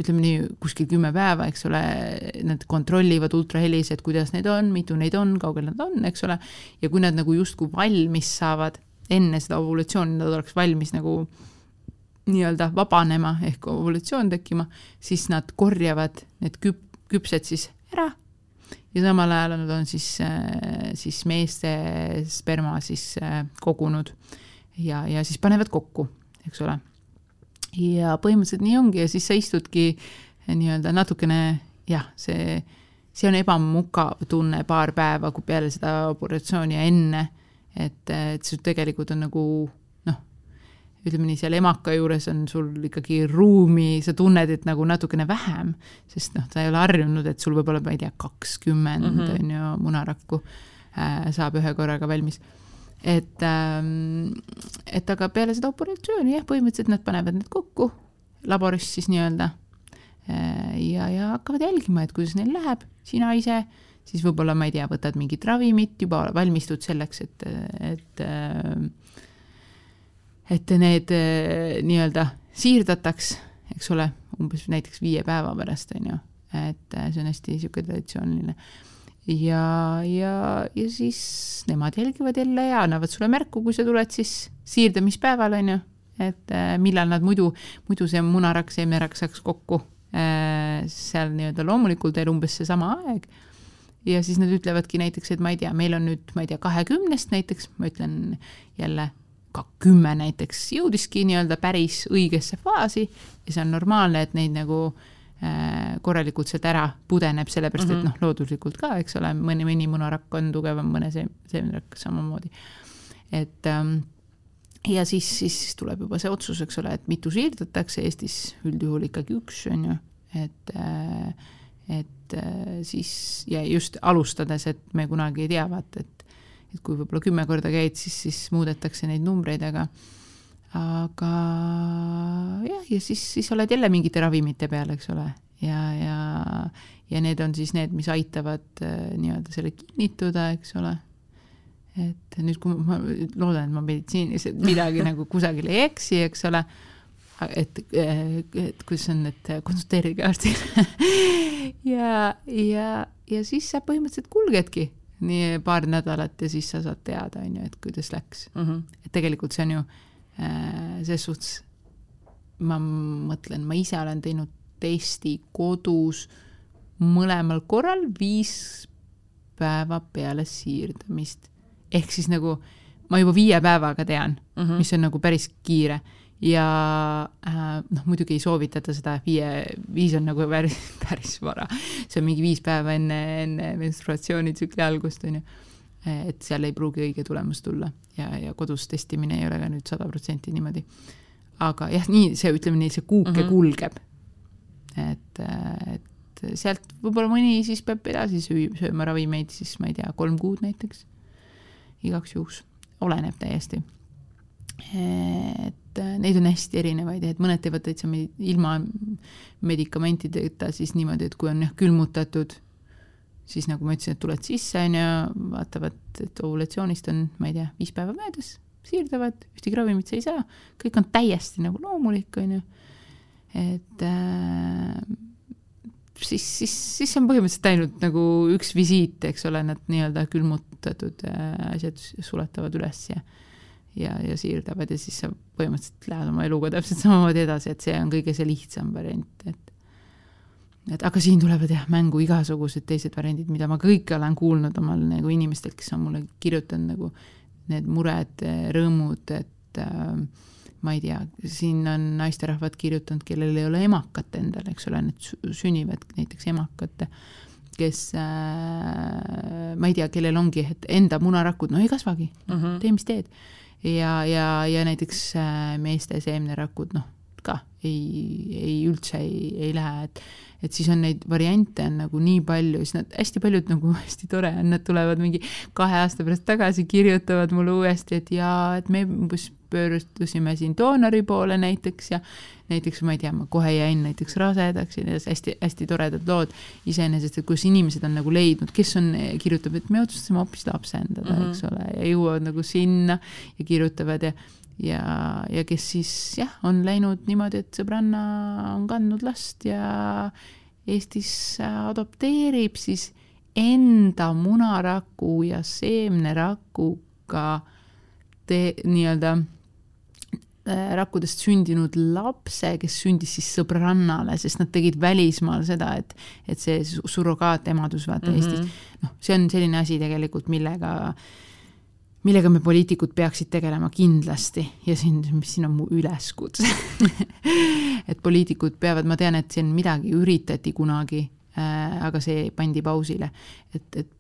ütleme nii, kuskil kümme päeva, eks ole, nad kontrollivad ultrahelis, et kuidas neid on, mitu neid on, kaugel nad on, eks ole, ja kui nad nagu justkui valmis saavad enne seda ovulatsiooni, nad oleks valmis nagu nii-öelda vabanema ehk ovulatsioon tekkima, siis nad korjavad need küp-, küpsed siis ära ja samal ajal nad on siis, siis meeste sperma siis kogunud ja, ja siis panevad kokku, eks ole. ja põhimõtteliselt nii ongi ja siis sa istudki nii-öelda natukene jah, see, see on ebamugav tunne paar päeva, kui peale seda operatsiooni ja enne, et, et sul tegelikult on nagu ütleme nii, seal emaka juures on sul ikkagi ruumi, sa tunned, et nagu natukene vähem, sest noh, ta ei ole harjunud, et sul võib olla, ma ei tea, kakskümmend mm -hmm. on ju munarakku äh, saab ühe korraga valmis et ähm,, et aga peale seda operatsiooni jah, põhimõtteliselt nad panevad need kokku laboris siis nii-öelda äh, ja, ja hakkavad jälgima, et kuidas neil läheb, sina ise, siis võib-olla, ma ei tea, võtad mingit ravimit, juba valmistud selleks, et, et äh, et need äh, nii-öelda siirdataks, eks ole, umbes näiteks viie päeva pärast, on ju, et see on hästi niisugune traditsiooniline. Ja, ja, ja siis nemad jälgivad jälle ja annavad sulle märku, kui sa tuled siis siirdamispäeval, on ju, et äh, millal nad muidu, muidu see munarakk, seemnerakk saaks kokku äh, seal nii-öelda loomulikul teel umbes seesama aeg. ja siis nad ütlevadki näiteks, et ma ei tea, meil on nüüd, ma ei tea, kahekümnest näiteks, ma ütlen jälle kümme näiteks jõudiski nii-öelda päris õigesse faasi ja see on normaalne, et neid nagu äh, korralikult sealt ära pudeneb, sellepärast mm -hmm. et mhm. noh, looduslikult ka, eks ole, mõni, mõni munarakk on tugevam, mõne seemnerakk samamoodi. et ähm, ja siis, siis, siis tuleb juba see otsus, eks ole, et mitu siirdatakse, Eestis üldjuhul ikkagi üks, on ju, et äh, et äh, siis ja just alustades, et me kunagi ei tea, vaata, et et kui võib-olla kümme korda käid, siis, siis muudetakse neid numbreid, aga aga jah, ja siis, siis oled jälle mingite ravimite peal, eks ole, ja, ja ja need on siis need, mis aitavad äh, nii-öelda selle kinnituda, eks ole. Et nüüd, kui ma, loodan, et ma meditsiiniliselt midagi nagu kusagil ei eksi, eks ole, et, et kuidas on, et konsulteerige arstile. [laughs] Ja, ja, ja siis sa põhimõtteliselt kulgedki nii paar nädalat ja siis sa saad teada, on ju, et kuidas läks mm. -hmm. et tegelikult see on ju äh, ses suhtes, ma mõtlen, ma ise olen teinud testi kodus mõlemal korral viis päeva peale siirdamist ehk siis nagu ma juba viie päevaga tean mm, -hmm. mis on nagu päris kiire ja äh, noh, muidugi ei soovitata seda viie, viis on nagu päris, [laughs] päris vara. see on mingi viis päeva enne, enne menstruatsioonitsükli algust, on ju. et seal ei pruugi õige tulemus tulla ja, ja kodus testimine ei ole ka nüüd sada protsenti niimoodi. aga jah, nii see, ütleme nii, see kuuke mm -hmm. kulgeb. et, et sealt võib-olla mõni siis peab edasi sööma ravimeid, siis ma ei tea, kolm kuud näiteks igaks juhuks, oleneb täiesti. et äh, neid on hästi erinevaid, et mõned teevad täitsa ilma medikamentideta siis niimoodi, et kui on jah külmutatud, siis nagu ma ütlesin, et tuled sisse, on ju, vaatavad, et ovulatsioonist on, ma ei tea, viis päeva möödas, siirdavad, ühtegi ravimit sa ei saa, kõik on täiesti nagu loomulik, on ju. et äh, siis, siis, siis on põhimõtteliselt ainult nagu üks visiit, eks ole, nad nii-öelda külmutatud äh, asjad suletavad üles ja ja, ja siirdavad ja siis sa põhimõtteliselt lähed oma eluga täpselt samamoodi edasi, et see on kõige see lihtsam variant, et et aga siin tulevad jah mängu igasugused teised variandid, mida ma kõike olen kuulnud omal nagu inimestelt, kes on mulle kirjutanud nagu need mured, rõõmud, et äh, ma ei tea, siin on naisterahvad kirjutanud, kellel ei ole emakat endal, eks ole, need sünnivad näiteks emakat, kes äh, ma ei tea, kellel ongi, et enda munarakud, no ei kasvagi uh, mhm. -huh. tee, mis teed. Ja, ja, ja näiteks äh, meeste seemnerakud, noh, ka ei, ei üldse ei, ei lähe, et et siis on neid variante on nagu nii palju, siis nad hästi paljud nagu [laughs] hästi tore on, nad tulevad mingi kahe aasta pärast tagasi, kirjutavad mulle uuesti, et jaa, et me umbes pöördusime siin doonori poole näiteks ja näiteks ma ei tea, ma kohe jäin näiteks rasedaks ja hästi-hästi toredad lood iseenesest, et kus inimesed on nagu leidnud, kes on, kirjutab, et me otsustasime hoopis lapsendada mm, -hmm. eks ole, ja jõuavad nagu sinna ja kirjutavad ja ja, ja kes siis jah, on läinud niimoodi, et sõbranna on kandnud last ja Eestis adopteerib siis enda munaraku ja seemnerakuga te nii-öelda rakkudest sündinud lapse, kes sündis siis sõbrannale, sest nad tegid välismaal seda, et, et see surrogaatemadus vaata mm -hmm. Eestis, noh, see on selline asi tegelikult, millega äh, millega me poliitikud peaksid tegelema kindlasti. Ja siin, mis siin on mu üleskutse. [laughs] Et poliitikud peavad, ma tean, et siin midagi üritati kunagi äh, aga see pandi pausile, et, et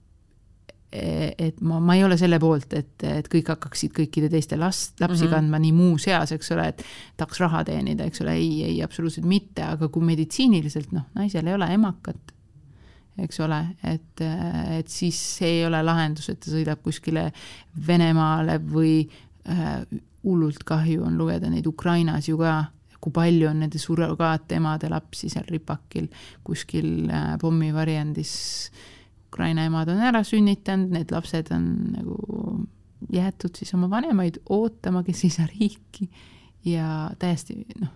et ma, ma ei ole selle poolt, et, et kõik hakkaksid kõikide teiste last, lapsi mm -hmm. kandma nii muus eas, eks ole, et tahaks raha teenida, eks ole, ei, ei absoluutselt mitte, aga kui meditsiiniliselt noh, naisel ei ole emakat, eks ole, et, et siis see ei ole lahendus, et ta sõidab kuskile Venemaale või äh, hullult kahju on lugeda neid Ukrainas ju ka, kui palju on nende surrogaatemade lapsi seal ripakil kuskil äh, pommivarjendis äh, Ukraina emad on ära sünnitanud, need lapsed on nagu jäetud siis oma vanemaid ootama, kes ei saa riiki ja täiesti noh,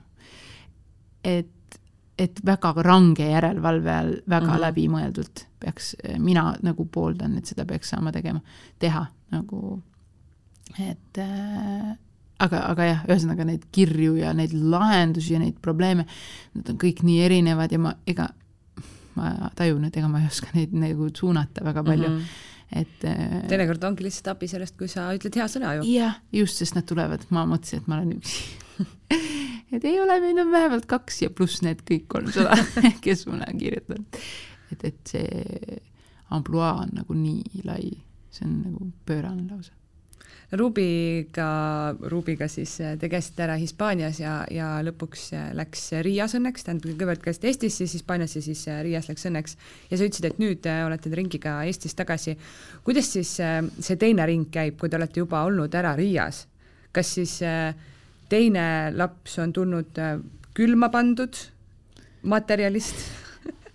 et, et väga range järelevalve all, väga mm -hmm. läbimõeldult peaks, mina nagu pooldan, et seda peaks saama tegema, teha nagu, et äh, aga, aga jah, ühesõnaga neid kirju ja neid lahendusi ja neid probleeme, nad on kõik nii erinevad ja ma, ega ma tajun, et ega ma ei oska neid nagu suunata väga palju mm. -hmm et äh, teinekord ongi lihtsalt abi sellest, kui sa ütled hea sõna ju. jah, just, sest nad tulevad, ma mõtlesin, et ma olen üksi [laughs] et ei ole, meid on vähemalt kaks ja pluss need kõik kolmsada, [laughs] kes mulle on kirjutanud. et, et see ampluaa on nagu nii lai, see on nagu pöörane lausa Rubiga, Rubiga siis äh, te käisite ära Hispaanias ja, ja lõpuks äh, läks Riias õnneks, tähendab, kõigepealt käisite Eestis, siis Hispaanias ja siis Riias läks õnneks. ja sa ütlesid, et nüüd olete te ringiga Eestis tagasi. kuidas siis see teine ring käib, kui te olete juba olnud ära Riias? kas siis teine laps on tulnud külma pandud materjalist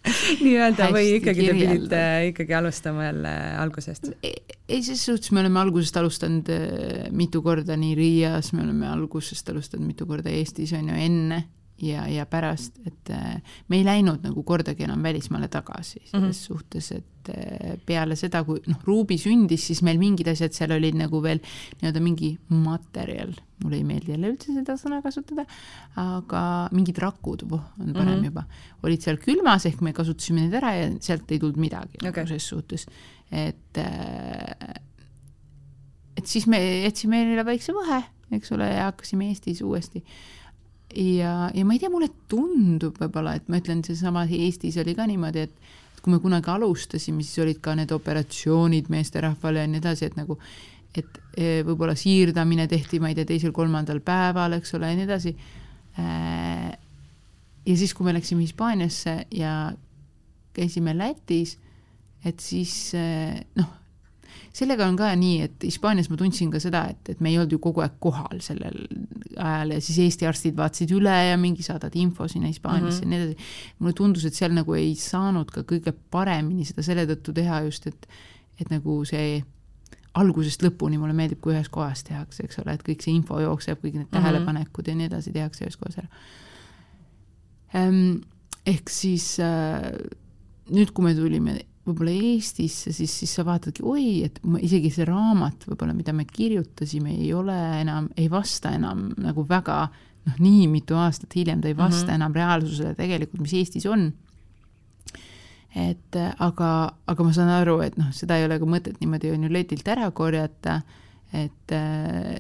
[laughs] nii-öelda või ikkagi te pidite ikkagi alustama jälle algusest? ei, ses suhtes me oleme algusest alustanud äh, mitu korda nii Riias, me oleme algusest alustanud mitu korda Eestis, on ju, enne ja, ja pärast, et äh, me ei läinud nagu kordagi enam välismaale tagasi selles mm -hmm. suhtes, et äh, peale seda, kui noh, Ruubi sündis, siis meil mingid asjad seal olid nagu veel nii-öelda mingi materjal, mulle ei meeldi jälle üldse seda sõna kasutada, aga mingid rakud, voh, on parem mm -hmm. juba, olid seal külmas, ehk me kasutasime need ära ja sealt ei tulnud midagi okay. nagu ses suhtes, et äh, et siis me jätsime neile väikse vahe, eks ole, ja hakkasime Eestis uuesti ja, ja ma ei tea, mulle tundub võib-olla, et ma ütlen, seesama Eestis oli ka niimoodi, et kui me kunagi alustasime, siis olid ka need operatsioonid meesterahvale ja nii edasi, et nagu, et e, võib-olla siirdamine tehti, ma ei tea, teisel-kolmandal päeval, eks ole, ja nii edasi. Äh, ja siis, kui me läksime Hispaaniasse ja käisime Lätis, et siis e, noh sellega on ka nii, et Hispaanias ma tundsin ka seda, et, et me ei olnud ju kogu aeg kohal sellel ajal ja siis Eesti arstid vaatasid üle ja mingi saadad info sinna Hispaaniasse mm -hmm. ja nii edasi. mulle tundus, et seal nagu ei saanud ka kõige paremini seda selle tõttu teha just, et, et nagu see algusest lõpuni mulle meeldib, kui ühes kohas tehakse, eks ole, et kõik see info jookseb, kõik need mhm. tähelepanekud mm -hmm. ja nii edasi tehakse ühes kohas ära ehm,. ehk siis äh, nüüd, kui me tulime võib-olla Eestisse, siis, siis sa vaatadki, oi, et isegi see raamat võib-olla, mida me kirjutasime, ei ole enam, ei vasta enam nagu väga noh, nii mitu aastat hiljem ta ei vasta mm -hmm. enam reaalsusele tegelikult, mis Eestis on. et aga, aga ma saan aru, et noh, seda ei ole ka mõtet niimoodi on ju letilt ära korjata, et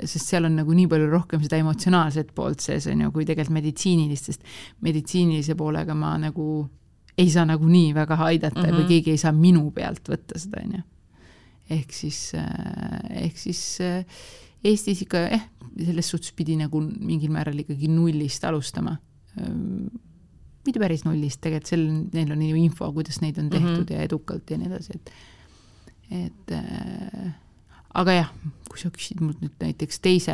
sest seal on nagu nii palju rohkem seda emotsionaalset poolt sees, on ju, kui tegelikult meditsiinilist, sest meditsiinilise poolega ma nagu ei saa nagunii väga aidata mm -hmm. või mhm. keegi ei saa minu pealt võtta seda, on ju. ehk siis, äh, ehk siis äh, Eestis ikka jah eh,, selles suhtes pidi nagu mingil määral ikkagi nullist alustama. mitte päris nullist, tegelikult sel, neil on ju info, kuidas neid on tehtud mm -hmm. ja edukalt ja nii edasi, et, et äh, aga jah, kui sa küsid mult nüüd näiteks teise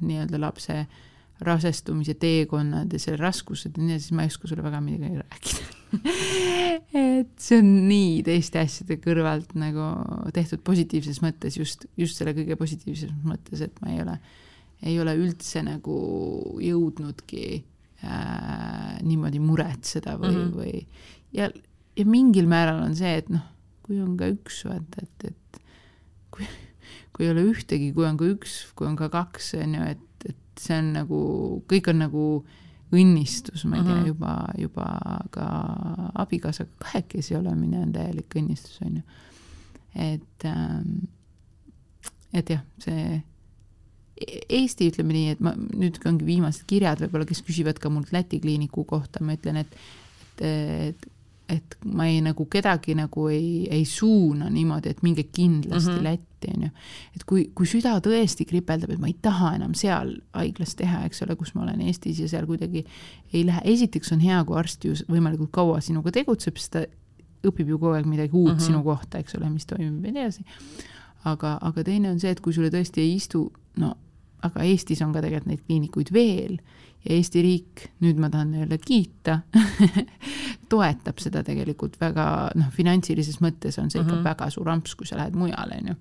nii-öelda lapse äh, rasestumise teekonnad ja selle raskused ja nii edasi, siis ma ei oska sulle väga midagi rääkida [laughs] et see on nii teiste asjade kõrvalt nagu tehtud positiivses mõttes, just, just selle kõige positiivses mõttes, et ma ei ole, ei ole üldse nagu jõudnudki äh, niimoodi muretseda või mm, -hmm. või ja, ja mingil määral on see, et noh, kui on ka üks, vaata, et, et kui, kui ei ole ühtegi, kui on ka üks, kui on ka kaks, on ju, et see on nagu, kõik on nagu õnnistus, ma ei tea, mhm. juba, juba ka abikaasaga kahekesi olemine on täielik õnnistus, on ju. et, ähm, et jah, see Eesti, ütleme nii, et ma nüüd ongi viimased kirjad võib-olla, kes küsivad ka mult Läti kliiniku kohta, ma ütlen, et, et, et et ma ei nagu kedagi nagu ei, ei suuna niimoodi, et minge kindlasti mm -hmm. Lätti, on ju. et kui, kui süda tõesti kripeldab, et ma ei taha enam seal haiglas teha, eks ole, kus ma olen Eestis ja seal kuidagi ei lähe, esiteks on hea, kui arst ju võimalikult kaua sinuga tegutseb, sest ta õpib ju kogu aeg midagi uut mm -hmm. sinu kohta, eks ole, mis toimub ja nii edasi. aga, aga teine on see, et kui sulle tõesti ei istu, no aga Eestis on ka tegelikult neid kliinikuid veel ja Eesti riik, nüüd ma tahan öelda kiita [laughs] toetab seda tegelikult väga, noh, finantsilises mõttes on see ikka mm -hmm. väga suur amps, kui sa lähed mujale, on ju.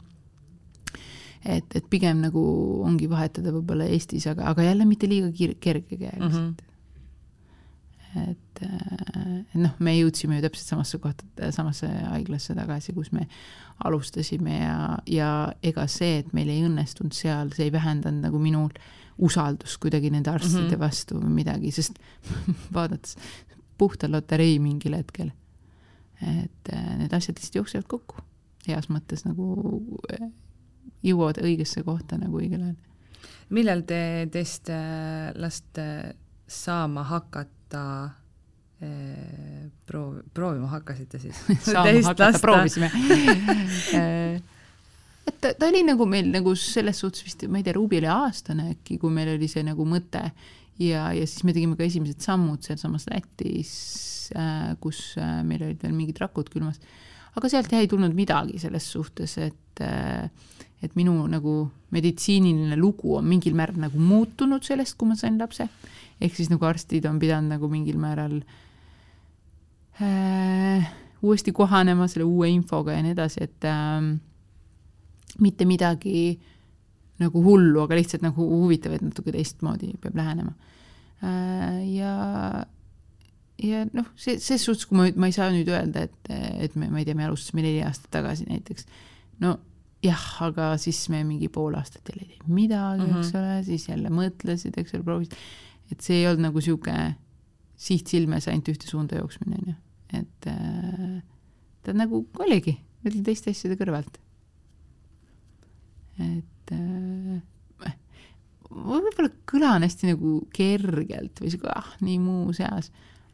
et, et pigem nagu ongi vahetada võib-olla Eestis, aga, aga jälle mitte liiga kergekäeliselt mm. -hmm et, et noh, me jõudsime ju täpselt samasse kohta, samasse haiglasse tagasi, kus me alustasime ja, ja ega see, et meil ei õnnestunud seal, see ei vähendanud nagu minul usaldust kuidagi nende arstide mm -hmm. vastu või midagi, sest [laughs] vaadates puhta loterei mingil hetkel. et äh, need asjad lihtsalt jooksevad kokku, heas mõttes nagu äh, jõuavad õigesse kohta nagu õigel ajal. millal te teist äh, last saama hakata proov-, proovima hakkasite siis? [laughs] saama hakata, proovisime [laughs] et ta, ta oli nagu meil nagu selles suhtes vist, ma ei tea, Ruubi oli aastane äkki, kui meil oli see nagu mõte ja, ja siis me tegime ka esimesed sammud sealsamas Lätis äh,, kus äh, meil olid veel mingid rakud külmas. aga sealt jah ei tulnud midagi selles suhtes, et äh, et minu nagu meditsiiniline lugu on mingil määral nagu muutunud sellest, kui ma sain lapse. ehk siis nagu arstid on pidanud nagu mingil määral äh, uuesti kohanema selle uue infoga ja nii edasi, et äh, mitte midagi nagu hullu, aga lihtsalt nagu huvitav, et natuke teistmoodi peab lähenema. Äh, ja, ja noh, see, ses suhtes, kui ma, ma ei saa nüüd öelda, et, et me, ma ei tea, me alustasime neli aastat tagasi näiteks, no jah, aga siis me mingi pool aastat jälle ei teinud midagi mm, -hmm. eks ole, siis jälle mõtlesid, eks ole, proovisid, et see ei olnud nagu niisugune siht silmes ainult ühte suunda jooksmine, on ju, et äh, ta nagu oligi, oli teiste asjade kõrvalt. et äh, võib-olla kõlan hästi nagu kergelt või sihuke ah, nii muuseas,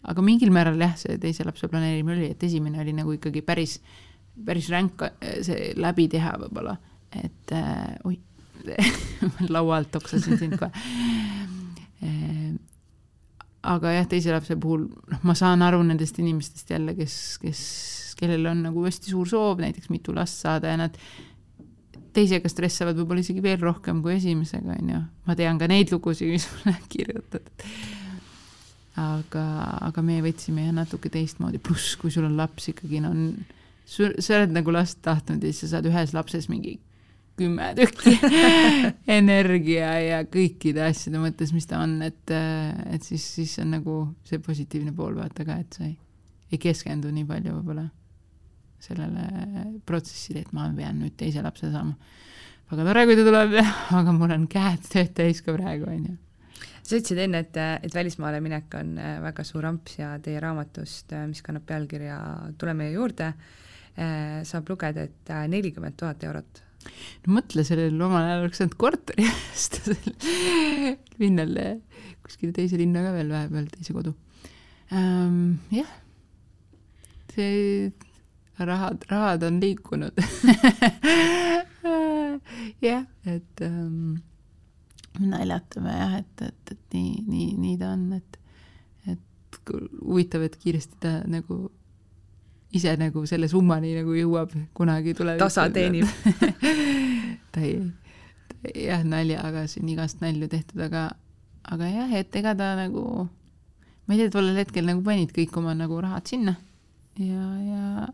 aga mingil määral jah, see teise lapse planeerimine oli, et esimene oli nagu ikkagi päris, päris ränk see läbi teha võib-olla, et äh, oi [laughs] laua alt oksasin sind kohe äh, aga jah, teise lapse puhul, noh, ma saan aru nendest inimestest jälle, kes, kes, kellel on nagu hästi suur soov näiteks mitu last saada ja nad teisega stressavad võib-olla isegi veel rohkem kui esimesega, on ju. ma tean ka neid lugusid, mis [laughs] mulle kirjutatud. aga, aga me võtsime jah natuke teistmoodi, pluss kui sul on laps ikkagi, no on, sa oled nagu last tahtnud ja siis sa saad ühes lapses mingi kümme tükki [laughs] energia ja kõikide asjade mõttes, mis ta on, et, et siis, siis on nagu see positiivne pool vaata ka, et sa ei, ei keskendu nii palju võib-olla sellele protsessile, et ma pean nüüd teise lapse saama. väga tore, kui ta tuleb, [laughs] aga mul on käed tööd täis ka praegu, on ju. sa ütlesid enne, et, et välismaale minek on äh, väga suur amps ja teie raamatust, äh, mis kannab pealkirja Tule meie juurde, äh, saab lugeda, et nelikümmend tuhat eurot no mõtle, sellel omal ajal oleks saanud korteri [laughs] osta linnal, kuskile teise linna ka veel vahepeal, teise kodu. Um,. jah, see rahad, rahad on liikunud. [laughs] Jah, et ähm, naljatame jah, et, et, et nii, nii, nii ta on, et, et huvitav, et kiiresti ta nagu ise nagu selle summani nagu jõuab kunagi tulevikus. tasa teenib [laughs] ta ei, jah, naljaga siin igast nalju tehtud, aga, aga jah, et ega ta nagu, ma ei tea, tollel hetkel nagu panid kõik oma nagu rahad sinna ja, ja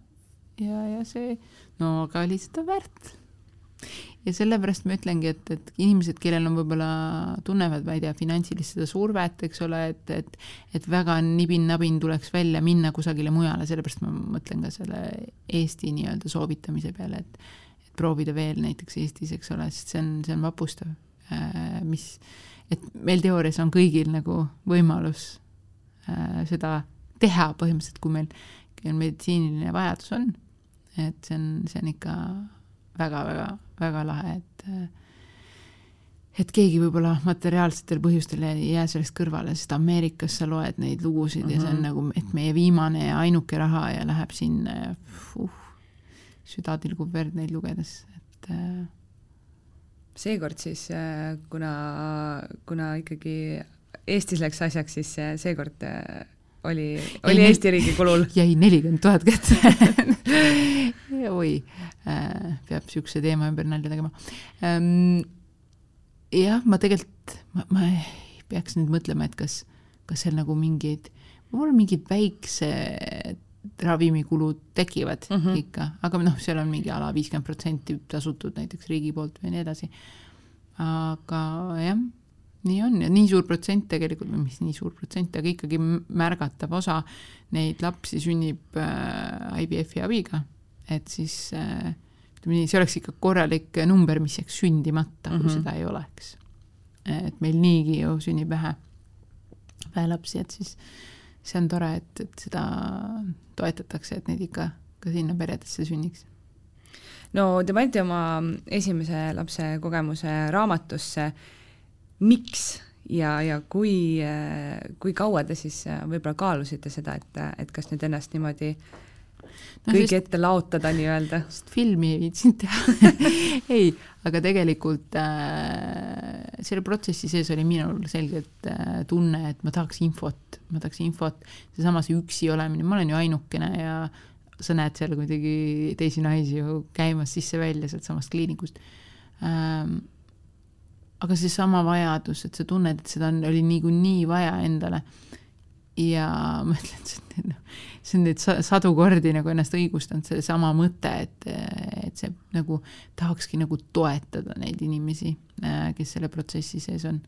ja, ja see, no aga lihtsalt on väärt. Ja sellepärast ma ütlengi, et, et inimesed, kellel on võib-olla, tunnevad, ma ei tea, finantsilist seda survet, eks ole, et, et et väga nibin-nabin tuleks välja minna kusagile mujale, sellepärast ma mõtlen ka selle Eesti nii-öelda soovitamise peale, et et proovida veel näiteks Eestis, eks ole, sest see on, see on vapustav, äh, mis, et meil teoorias on kõigil nagu võimalus äh, seda teha põhimõtteliselt, kui meil meditsiiniline vajadus on. Et see on, see on ikka väga-väga-väga lahe, et et keegi võib-olla materiaalsetel põhjustel ei jää sellest kõrvale, sest Ameerikas sa loed neid lugusid mm -hmm. ja see on mhm. nagu, et meie viimane ja ainuke raha ja läheb sinna ja uh, süda tilgub verd neid lugedes, et äh, seekord siis, äh, kuna, kuna ikkagi Eestis läks asjaks, siis seekord äh, oli, oli jäi Eesti riigi kulul. [laughs] jäi nelikümmend tuhat kätte [laughs] oi äh,, peab niisuguse teema ümber nalja tegema ähm, jah, ma tegelikult, ma, ma peaks nüüd mõtlema, et kas, kas seal nagu mingeid, mul mingid väiksed ravimikulud tekivad mm -hmm. ikka, aga noh, seal on mingi ala viiskümmend protsenti tasutud näiteks riigi poolt või nii edasi. aga jah, nii on ja nii suur protsent tegelikult, või mis nii suur protsent, aga ikkagi märgatav osa neid lapsi sünnib äh, IVF-i abiga, et siis äh, ütleme nii, see oleks ikka korralik number, mis jääks sündimata, kui mm -hmm. seda ei oleks. et meil niigi ju sünnib vähe, vähe lapsi, et siis see on tore, et, et seda toetatakse, et neid ikka ka sinna peredesse sünniks no te panite oma esimese lapse kogemuse raamatusse. Miks ja, ja kui, kui kaua te siis võib-olla kaalusite seda, et, et kas nüüd ennast niimoodi äh, no, kõigi sest, ette laotada nii-öelda. sest filmi ei viitsinud teha [laughs] ei, aga tegelikult äh, selle protsessi sees oli minul selgelt äh, tunne, et ma tahaks infot, ma tahaks infot, seesama see üksi olemine, ma olen ju ainukene ja sa näed seal kuidagi teisi naisi ju käimas sisse-välja sealtsamast kliinikust ähm,. Aga seesama vajadus, et sa tunned, et seda on, oli niikuinii vaja endale ja ma ütlen, et noh, see on nüüd sadu kordi nagu ennast õigustanud, seesama mõte, et, et see nagu tahakski nagu toetada neid inimesi, kes selle protsessi sees on.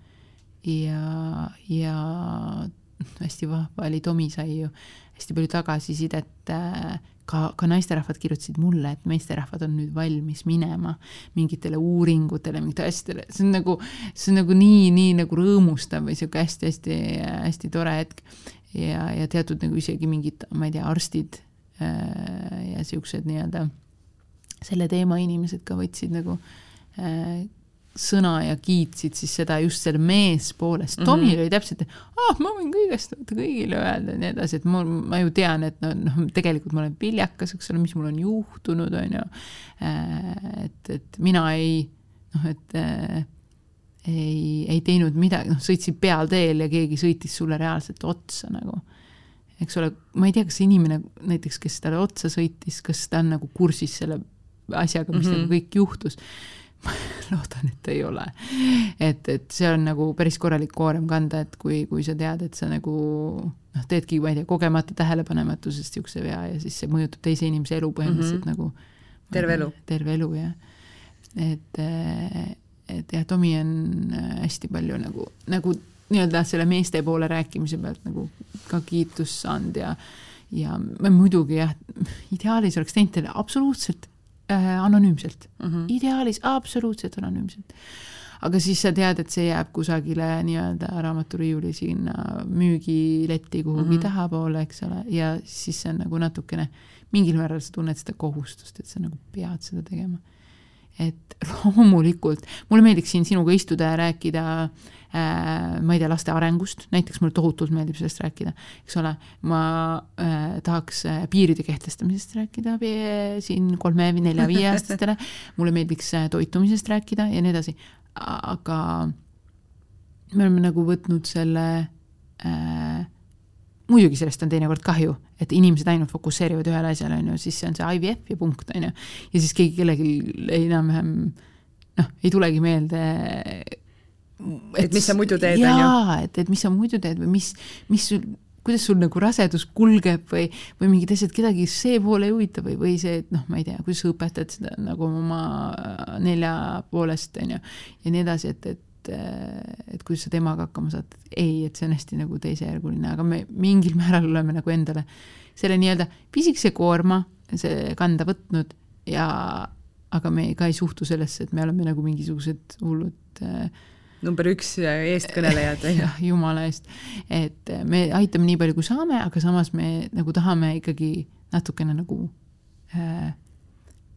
ja, ja hästi vahva oli, Tomi sai ju hästi palju tagasisidet, ka, ka naisterahvad kirjutasid mulle, et meesterahvad on nüüd valmis minema mingitele uuringutele, mingitele asjadele, see on nagu, see on nagu nii, nii nagu rõõmustav või sihuke hästi-hästi-hästi tore hetk. Ja, ja teatud nagu isegi mingid, ma ei tea, arstid äh, ja siuksed nii-öelda selle teema inimesed ka võtsid nagu äh, sõna ja kiitsid siis seda just selle meespoolest. Tomil mm -hmm. oli täpselt, et ah, ma võin kõigest kõigile öelda ja nii edasi, et mul, ma ju tean, et noh no,, tegelikult ma olen viljakas, eks ole, mis mul on juhtunud, on ju. Äh, et, et mina ei noh, et äh, ei, ei teinud midagi, noh, sõitsid pealteel ja keegi sõitis sulle reaalselt otsa nagu. eks ole, ma ei tea, kas inimene näiteks, kes talle otsa sõitis, kas ta on nagu kursis selle asjaga, mis mm -hmm. nagu kõik juhtus. [laughs] loodan, et ei ole. et, et see on nagu päris korralik koorem kanda, et kui, kui sa tead, et sa nagu noh, teedki, ma ei tea, kogemata tähelepanematusest niisuguse vea ja siis see mõjutab teise inimese elu põhimõtteliselt mm -hmm. nagu terve elu. terve elu, jah. et et jah, Tomi on äh, hästi palju nagu, nagu nii-öelda selle meeste poole rääkimise pealt nagu ka kiitust saanud ja ja muidugi jah, ideaalis oleks teinud teile absoluutselt anonüümselt mm, -hmm. ideaalis absoluutselt anonüümselt. aga siis sa tead, et see jääb kusagile nii-öelda raamaturiiuli sinna müügiletti kuhugi mm -hmm. tahapoole, eks ole, ja siis see on nagu natukene, mingil määral sa tunned seda kohustust, et sa nagu pead seda tegema et [laughs] loomulikult mulle meeldiks siin sinuga istuda ja rääkida äh, ma ei tea, laste arengust, näiteks mulle tohutult meeldib sellest rääkida, eks ole, ma äh, tahaks äh, piiride kehtestamisest rääkida siin kolme või nelja-viieaastastele, [laughs] mulle meeldiks äh, toitumisest rääkida ja nii edasi, aga me oleme nagu võtnud selle äh, muidugi sellest on teinekord kahju, et inimesed ainult fokusseerivad ühele asjale, on ju, siis see on see IVF ja punkt, on ju. ja siis keegi kellelgi enam-vähem noh, ei tulegi meelde et, et mis sa muidu teed, on ju. jaa, et, et mis sa muidu teed või mis, mis sul, kuidas sul nagu rasedus kulgeb või, või mingid asjad, kedagi see pool ei huvita või, või see, et noh, ma ei tea, kuidas sa õpetad seda nagu oma nelja poolest, on ju, ja nii edasi, et, et et, et kuidas sa temaga hakkama saad. ei, et see on hästi nagu teisejärguline, aga me mingil [laughs] määral oleme nagu endale selle nii-öelda pisikese koorma see kanda võtnud ja aga me ka ei suhtu sellesse, et me oleme nagu mingisugused hullud äh, number üks eestkõnelejad. [laughs] jah, jumala eest. et me aitame nii palju, kui saame, aga samas me nagu tahame ikkagi natukene nagu äh,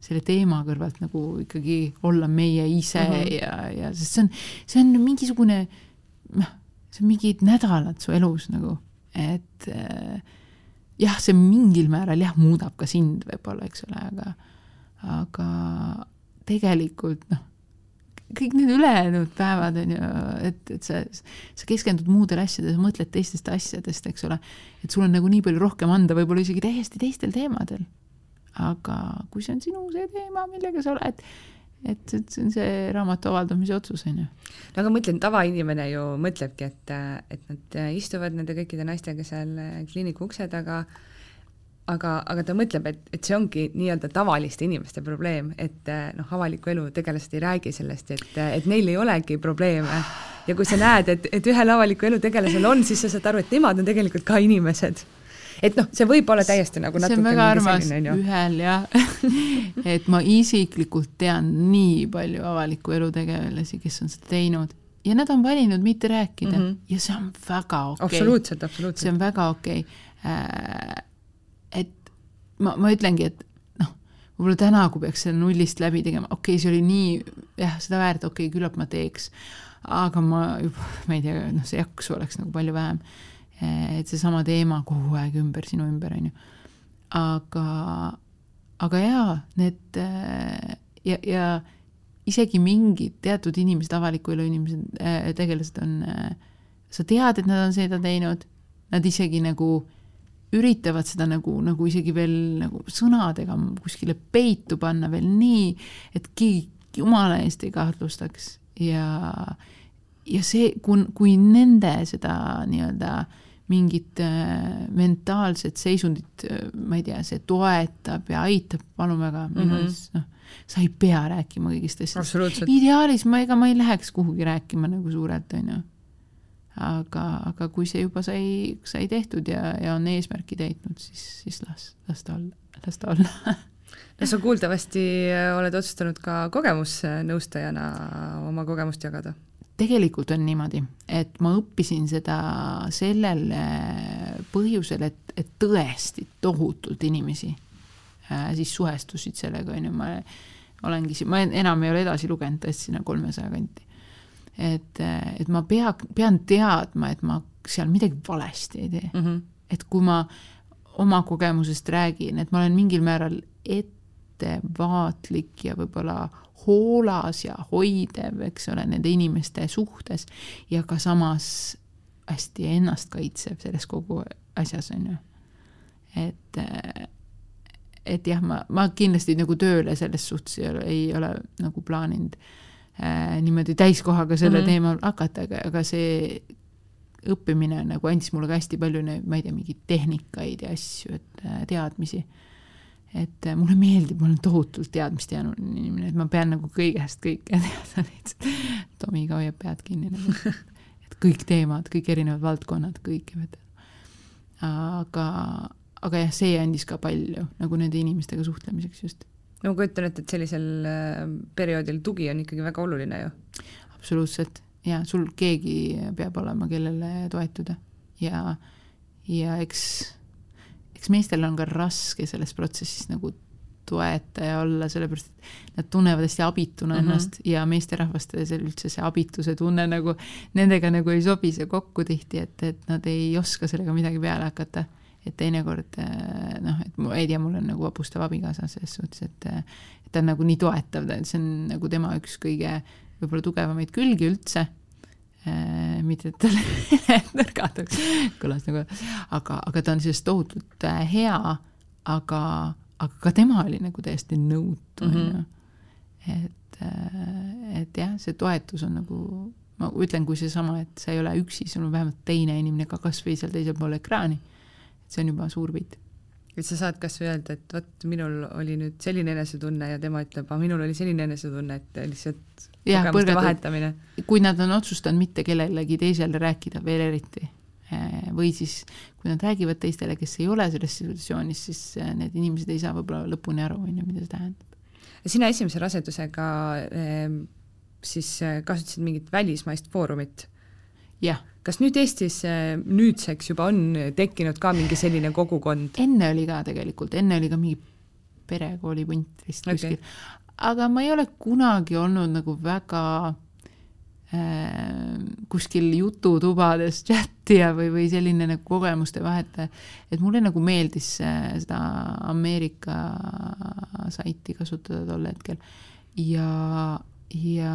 selle teema kõrvalt nagu ikkagi olla meie ise mm -hmm. ja, ja sest see on, see on mingisugune noh, see on mingid nädalad su elus nagu, et äh, jah, see mingil määral jah, muudab ka sind võib-olla, eks ole, aga aga tegelikult noh, kõik need ülejäänud päevad on ju, et, et sa, sa keskendud muudele asjadele, sa mõtled teistest asjadest, eks ole, et sul on nagu nii palju rohkem anda, võib-olla isegi täiesti teistel teemadel aga kui see on sinu see teema, millega sa oled, et, et see on see raamatu avaldamise otsus, on ju. no aga ma mõtlen, tavainimene ju mõtlebki, et, et nad istuvad nende kõikide naistega seal kliiniku ukse taga, aga, aga ta mõtleb, et, et see ongi nii-öelda tavaliste inimeste probleem, et noh, avaliku elu tegelased ei räägi sellest, et, et neil ei olegi probleeme. ja kui sa näed, et, et ühel avaliku elu tegelasel on, siis sa saad aru, et nemad on tegelikult ka inimesed et noh, see võib olla täiesti nagu see on väga armas. ühel jah. [laughs] Et ma isiklikult tean nii palju avaliku elu tegelasi, kes on seda teinud. Ja nad on valinud mitte rääkida. Mm -hmm. ja see on väga okei. Okay.. absoluutselt, absoluutselt. see on väga okei. Okay.. Äh, et ma, ma ütlengi, et noh, võib-olla täna, kui peaks selle nullist läbi tegema, okei okay,, see oli nii jah, seda väärt, okei okay,, küllap ma teeks. aga ma juba, ma ei tea, noh, see jaksu oleks nagu palju vähem et seesama teema kogu aeg ümber, sinu ümber, on ju. aga, aga jaa, need ja, ja isegi mingid teatud inimesed, avaliku elu inimesed äh,, tegelased on äh,, sa tead, et nad on seda teinud, nad isegi nagu üritavad seda nagu, nagu isegi veel nagu sõnadega kuskile peitu panna veel nii, et keegi jumala eest ei kahtlustaks ja, ja see, kui, kui nende seda nii-öelda äh, mingit äh, mentaalset seisundit, äh, ma ei tea, see toetab ja aitab, palun väga, minu arust mm -hmm. noh, sa ei pea rääkima kõigist asjadest. ideaalis ma, ega ma ei läheks kuhugi rääkima nagu suurelt, on ju. aga, aga kui see juba sai, sai tehtud ja, ja on eesmärki täitnud, siis, siis las, las ta olla, las ta olla no sa kuuldavasti oled otsustanud ka kogemusnõustajana oma kogemust jagada tegelikult on niimoodi, et ma õppisin seda sellel äh, põhjusel, et, et tõesti tohutult inimesi äh, siis suhestusid sellega, on ju, ma olengi ma enam ei ole edasi lugenud tõesti sinna kolmesaja kanti. et, äh, et ma pea, pean teadma, et ma seal midagi valesti ei tee mm. -hmm. et kui ma oma kogemusest räägin, et ma olen mingil määral ettevaatlik ja võib-olla hoolas ja hoidev, eks ole, nende inimeste suhtes ja ka samas hästi ennast kaitsev selles kogu asjas, on ju. et, et jah, ma, ma kindlasti nagu tööle selles suhtes ei ole, ei ole nagu plaaninud äh, niimoodi täiskohaga selle mm -hmm. teemal hakata, aga, aga see õppimine nagu andis mulle ka hästi palju, ma ei tea, mingeid tehnikaid ja asju, et äh, teadmisi et äh, mulle meeldib, ma olen tohutult teadmistejänuline inimene, et ma pean nagu kõigest kõike teada [laughs] lihtsalt. Tomi ka hoiab pead kinni nagu, [laughs] et kõik teemad, kõik erinevad valdkonnad, kõike tean. aga, aga jah, see andis ka palju nagu nende inimestega suhtlemiseks just. no ma kujutan ette, et sellisel äh, perioodil tugi on ikkagi väga oluline ju. absoluutselt ja sul keegi peab olema, kellele toetuda ja, ja eks eks meestel on ka raske selles protsessis nagu toetaja olla, sellepärast et nad tunnevad hästi abituna mm -hmm. ennast ja meesterahvastel see üldse see abituse tunne nagu, nendega nagu ei sobi see kokku tihti, et, et nad ei oska sellega midagi peale hakata. et teinekord noh, et ma ei tea, mul on nagu vapustav abikaasa selles suhtes, et, et ta on nagu nii toetav, see on nagu tema üks kõige võib-olla tugevamaid külgi üldse Äh, mitte et talle nõrgad kõlas nagu, aga, aga ta on sellest tohutult äh, hea, aga, aga ka tema oli nagu täiesti nõutu, mhm. on ju. et, äh, et jah, see toetus on nagu, ma ütlen, kui seesama, et sa ei ole üksi, sul on vähemalt teine inimene ka kasvõi seal teisel pool ekraani. et see on juba suur pilt et sa saad kas või öelda, et vot minul oli nüüd selline enesetunne ja tema ütleb, aga minul oli selline enesetunne, et lihtsalt jah, vahetamine. kui nad on otsustanud mitte kellelegi teisele rääkida veel eriti, eh, või siis kui nad räägivad teistele, kes ei ole selles situatsioonis, siis eh, need inimesed ei saa võib-olla lõpuni aru, on ju, mida see tähendab. sina esimese rasedusega eh, siis kasutasid mingit välismaist foorumit? jah kas nüüd Eestis nüüdseks juba on tekkinud ka mingi selline kogukond? enne oli ka tegelikult, enne oli ka mingi perekoolipunt vist Okei. okay. kuskil. Aga ma ei ole kunagi olnud nagu väga äh, kuskil jututubades [laughs] chat'ija või, või selline nagu kogemuste vahetaja. et mulle nagu meeldis äh, seda Ameerika saiti kasutada tol hetkel ja, ja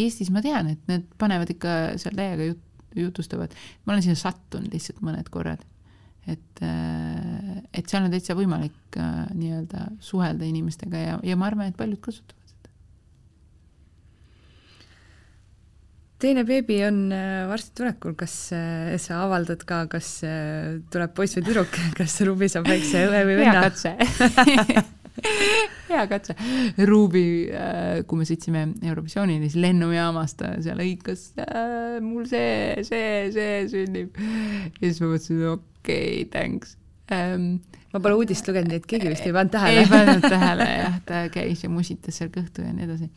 Eestis ma tean, et need panevad ikka seal täiega jut-, jutustavad. ma olen sinna sattunud lihtsalt mõned korrad. et, et seal on täitsa võimalik äh, nii-öelda suhelda inimestega ja, ja ma arvan, et paljud kasutavad seda. teine beebi on äh, varsti tulekul, kas äh, sa avaldad ka, kas äh, tuleb poiss või tüdruk, [laughs] kas Rubi saab väikse õe või hea venna? katse [laughs] hea katse. Ruubi, kui me sõitsime Eurovisioonile, siis lennujaamast ta seal hõikas äh, mul see, see, see sünnib. ja siis ma mõtlesin, okei okay,, thanks. Ma pole uudist lugenud, nii et keegi vist ei pannud tähele ei. pannud tähele jah, ta käis ja musitas seal kõhtu ja nii edasi.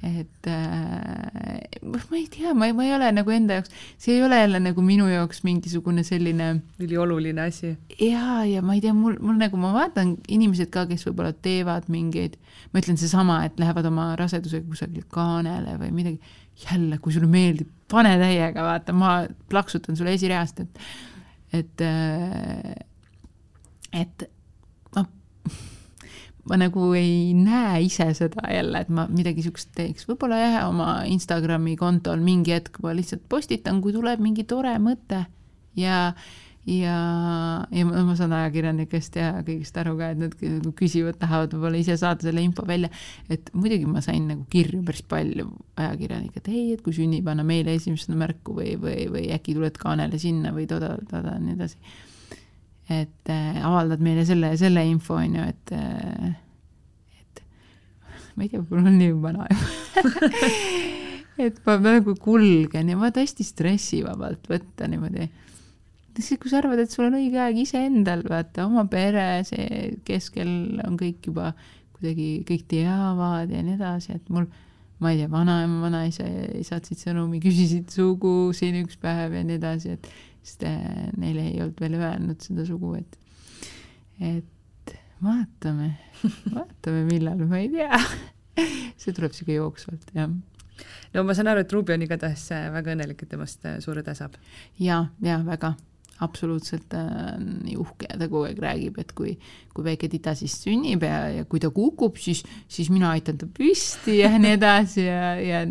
et äh, ma ei tea, ma ei, ma ei ole nagu enda jaoks, see ei ole jälle nagu minu jaoks mingisugune selline ülioluline asi. jaa, ja ma ei tea, mul, mul nagu ma vaatan inimesed ka, kes võib-olla teevad mingeid, ma ütlen seesama, et lähevad oma rasedusega kusagile kaanele või midagi, jälle, kui sulle meeldib, pane täiega, vaata, ma plaksutan sulle esireast, et, et, et ma, [laughs] ma nagu ei näe ise seda jälle, et ma midagi siukest teeks, võib-olla jah, oma Instagrami kontol mingi hetk ma lihtsalt postitan, kui tuleb mingi tore mõte. Ja ja, ja ma, saan ajakirjanikest ja kõigist aru ka, et nad nagu küsivad, tahavad võib-olla ise saada selle info välja, et muidugi ma sain nagu kirju päris palju ajakirjanikke, et ei, et kui sünnib, anna meile esimesena märku või, või, või äkki tuled kaanele sinna või toda-toda ja nii edasi. Et äh, avaldad meile selle selle info, on ju, et äh, et ma ei tea, võib-olla olen nii vana juba. [laughs] Et ma nagu kulgen ja vaata hästi stressivabalt võtta niimoodi. Siis kui sa arvad, et sul on õige aeg iseendal, vaata oma pere, see keskel on kõik juba kuidagi kõik teavad ja nii edasi, et mul ma ei tea, vanaema, vanaisa saatsid sõnumi, küsisid sugu siin üks päev ja nii edasi, et sest äh, neile ei olnud veel öelnud seda sugu, et et vaatame, [laughs] vaatame, millal, ma ei tea. see tuleb sihuke jooksvalt, jah no ma saan aru, et Rubi on igatahes äh, väga õnnelik, et temast äh, suur õde saab. ja, ja väga, absoluutselt äh, nii uhke ja ta kogu aeg räägib, et kui, kui väike tita siis sünnib ja, ja kui ta kukub, siis, siis mina aitan ta püsti ja nii edasi ja, ja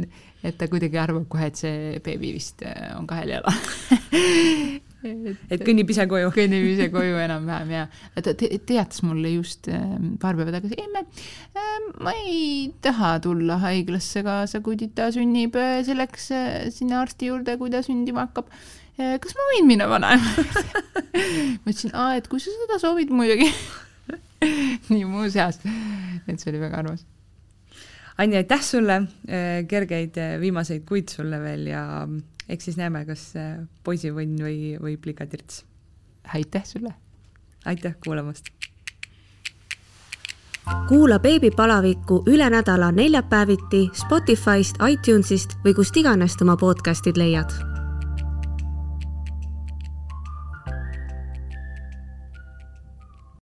et ta kuidagi arvab kohe, et see beebi vist äh, on kahel jalal [laughs] et kõnnib ise koju. kõnnib ise koju enam-vähem ja ta te, teatas mulle just äh, paar päeva tagasi, emme äh,, ma ei taha tulla haiglasse kaasa, kui tita sünnib äh, selleks sinna arsti juurde, kui ta sündima hakkab. Kas ma võin minna vanaema juurde? [laughs] ma ütlesin, aa, et kui sa seda soovid muidugi. [laughs] nii muuseas, et see oli väga armas. Anni, aitäh sulle, kergeid äh, viimaseid kuid sulle veel ja eks siis näeme, kas äh, poisivõnn või, või pligatirts. aitäh sulle. aitäh kuulamast! kuula beebipalavikku üle nädala neljapäeviti Spotify'st, iTunes'ist või kust iganes oma podcast'id leiad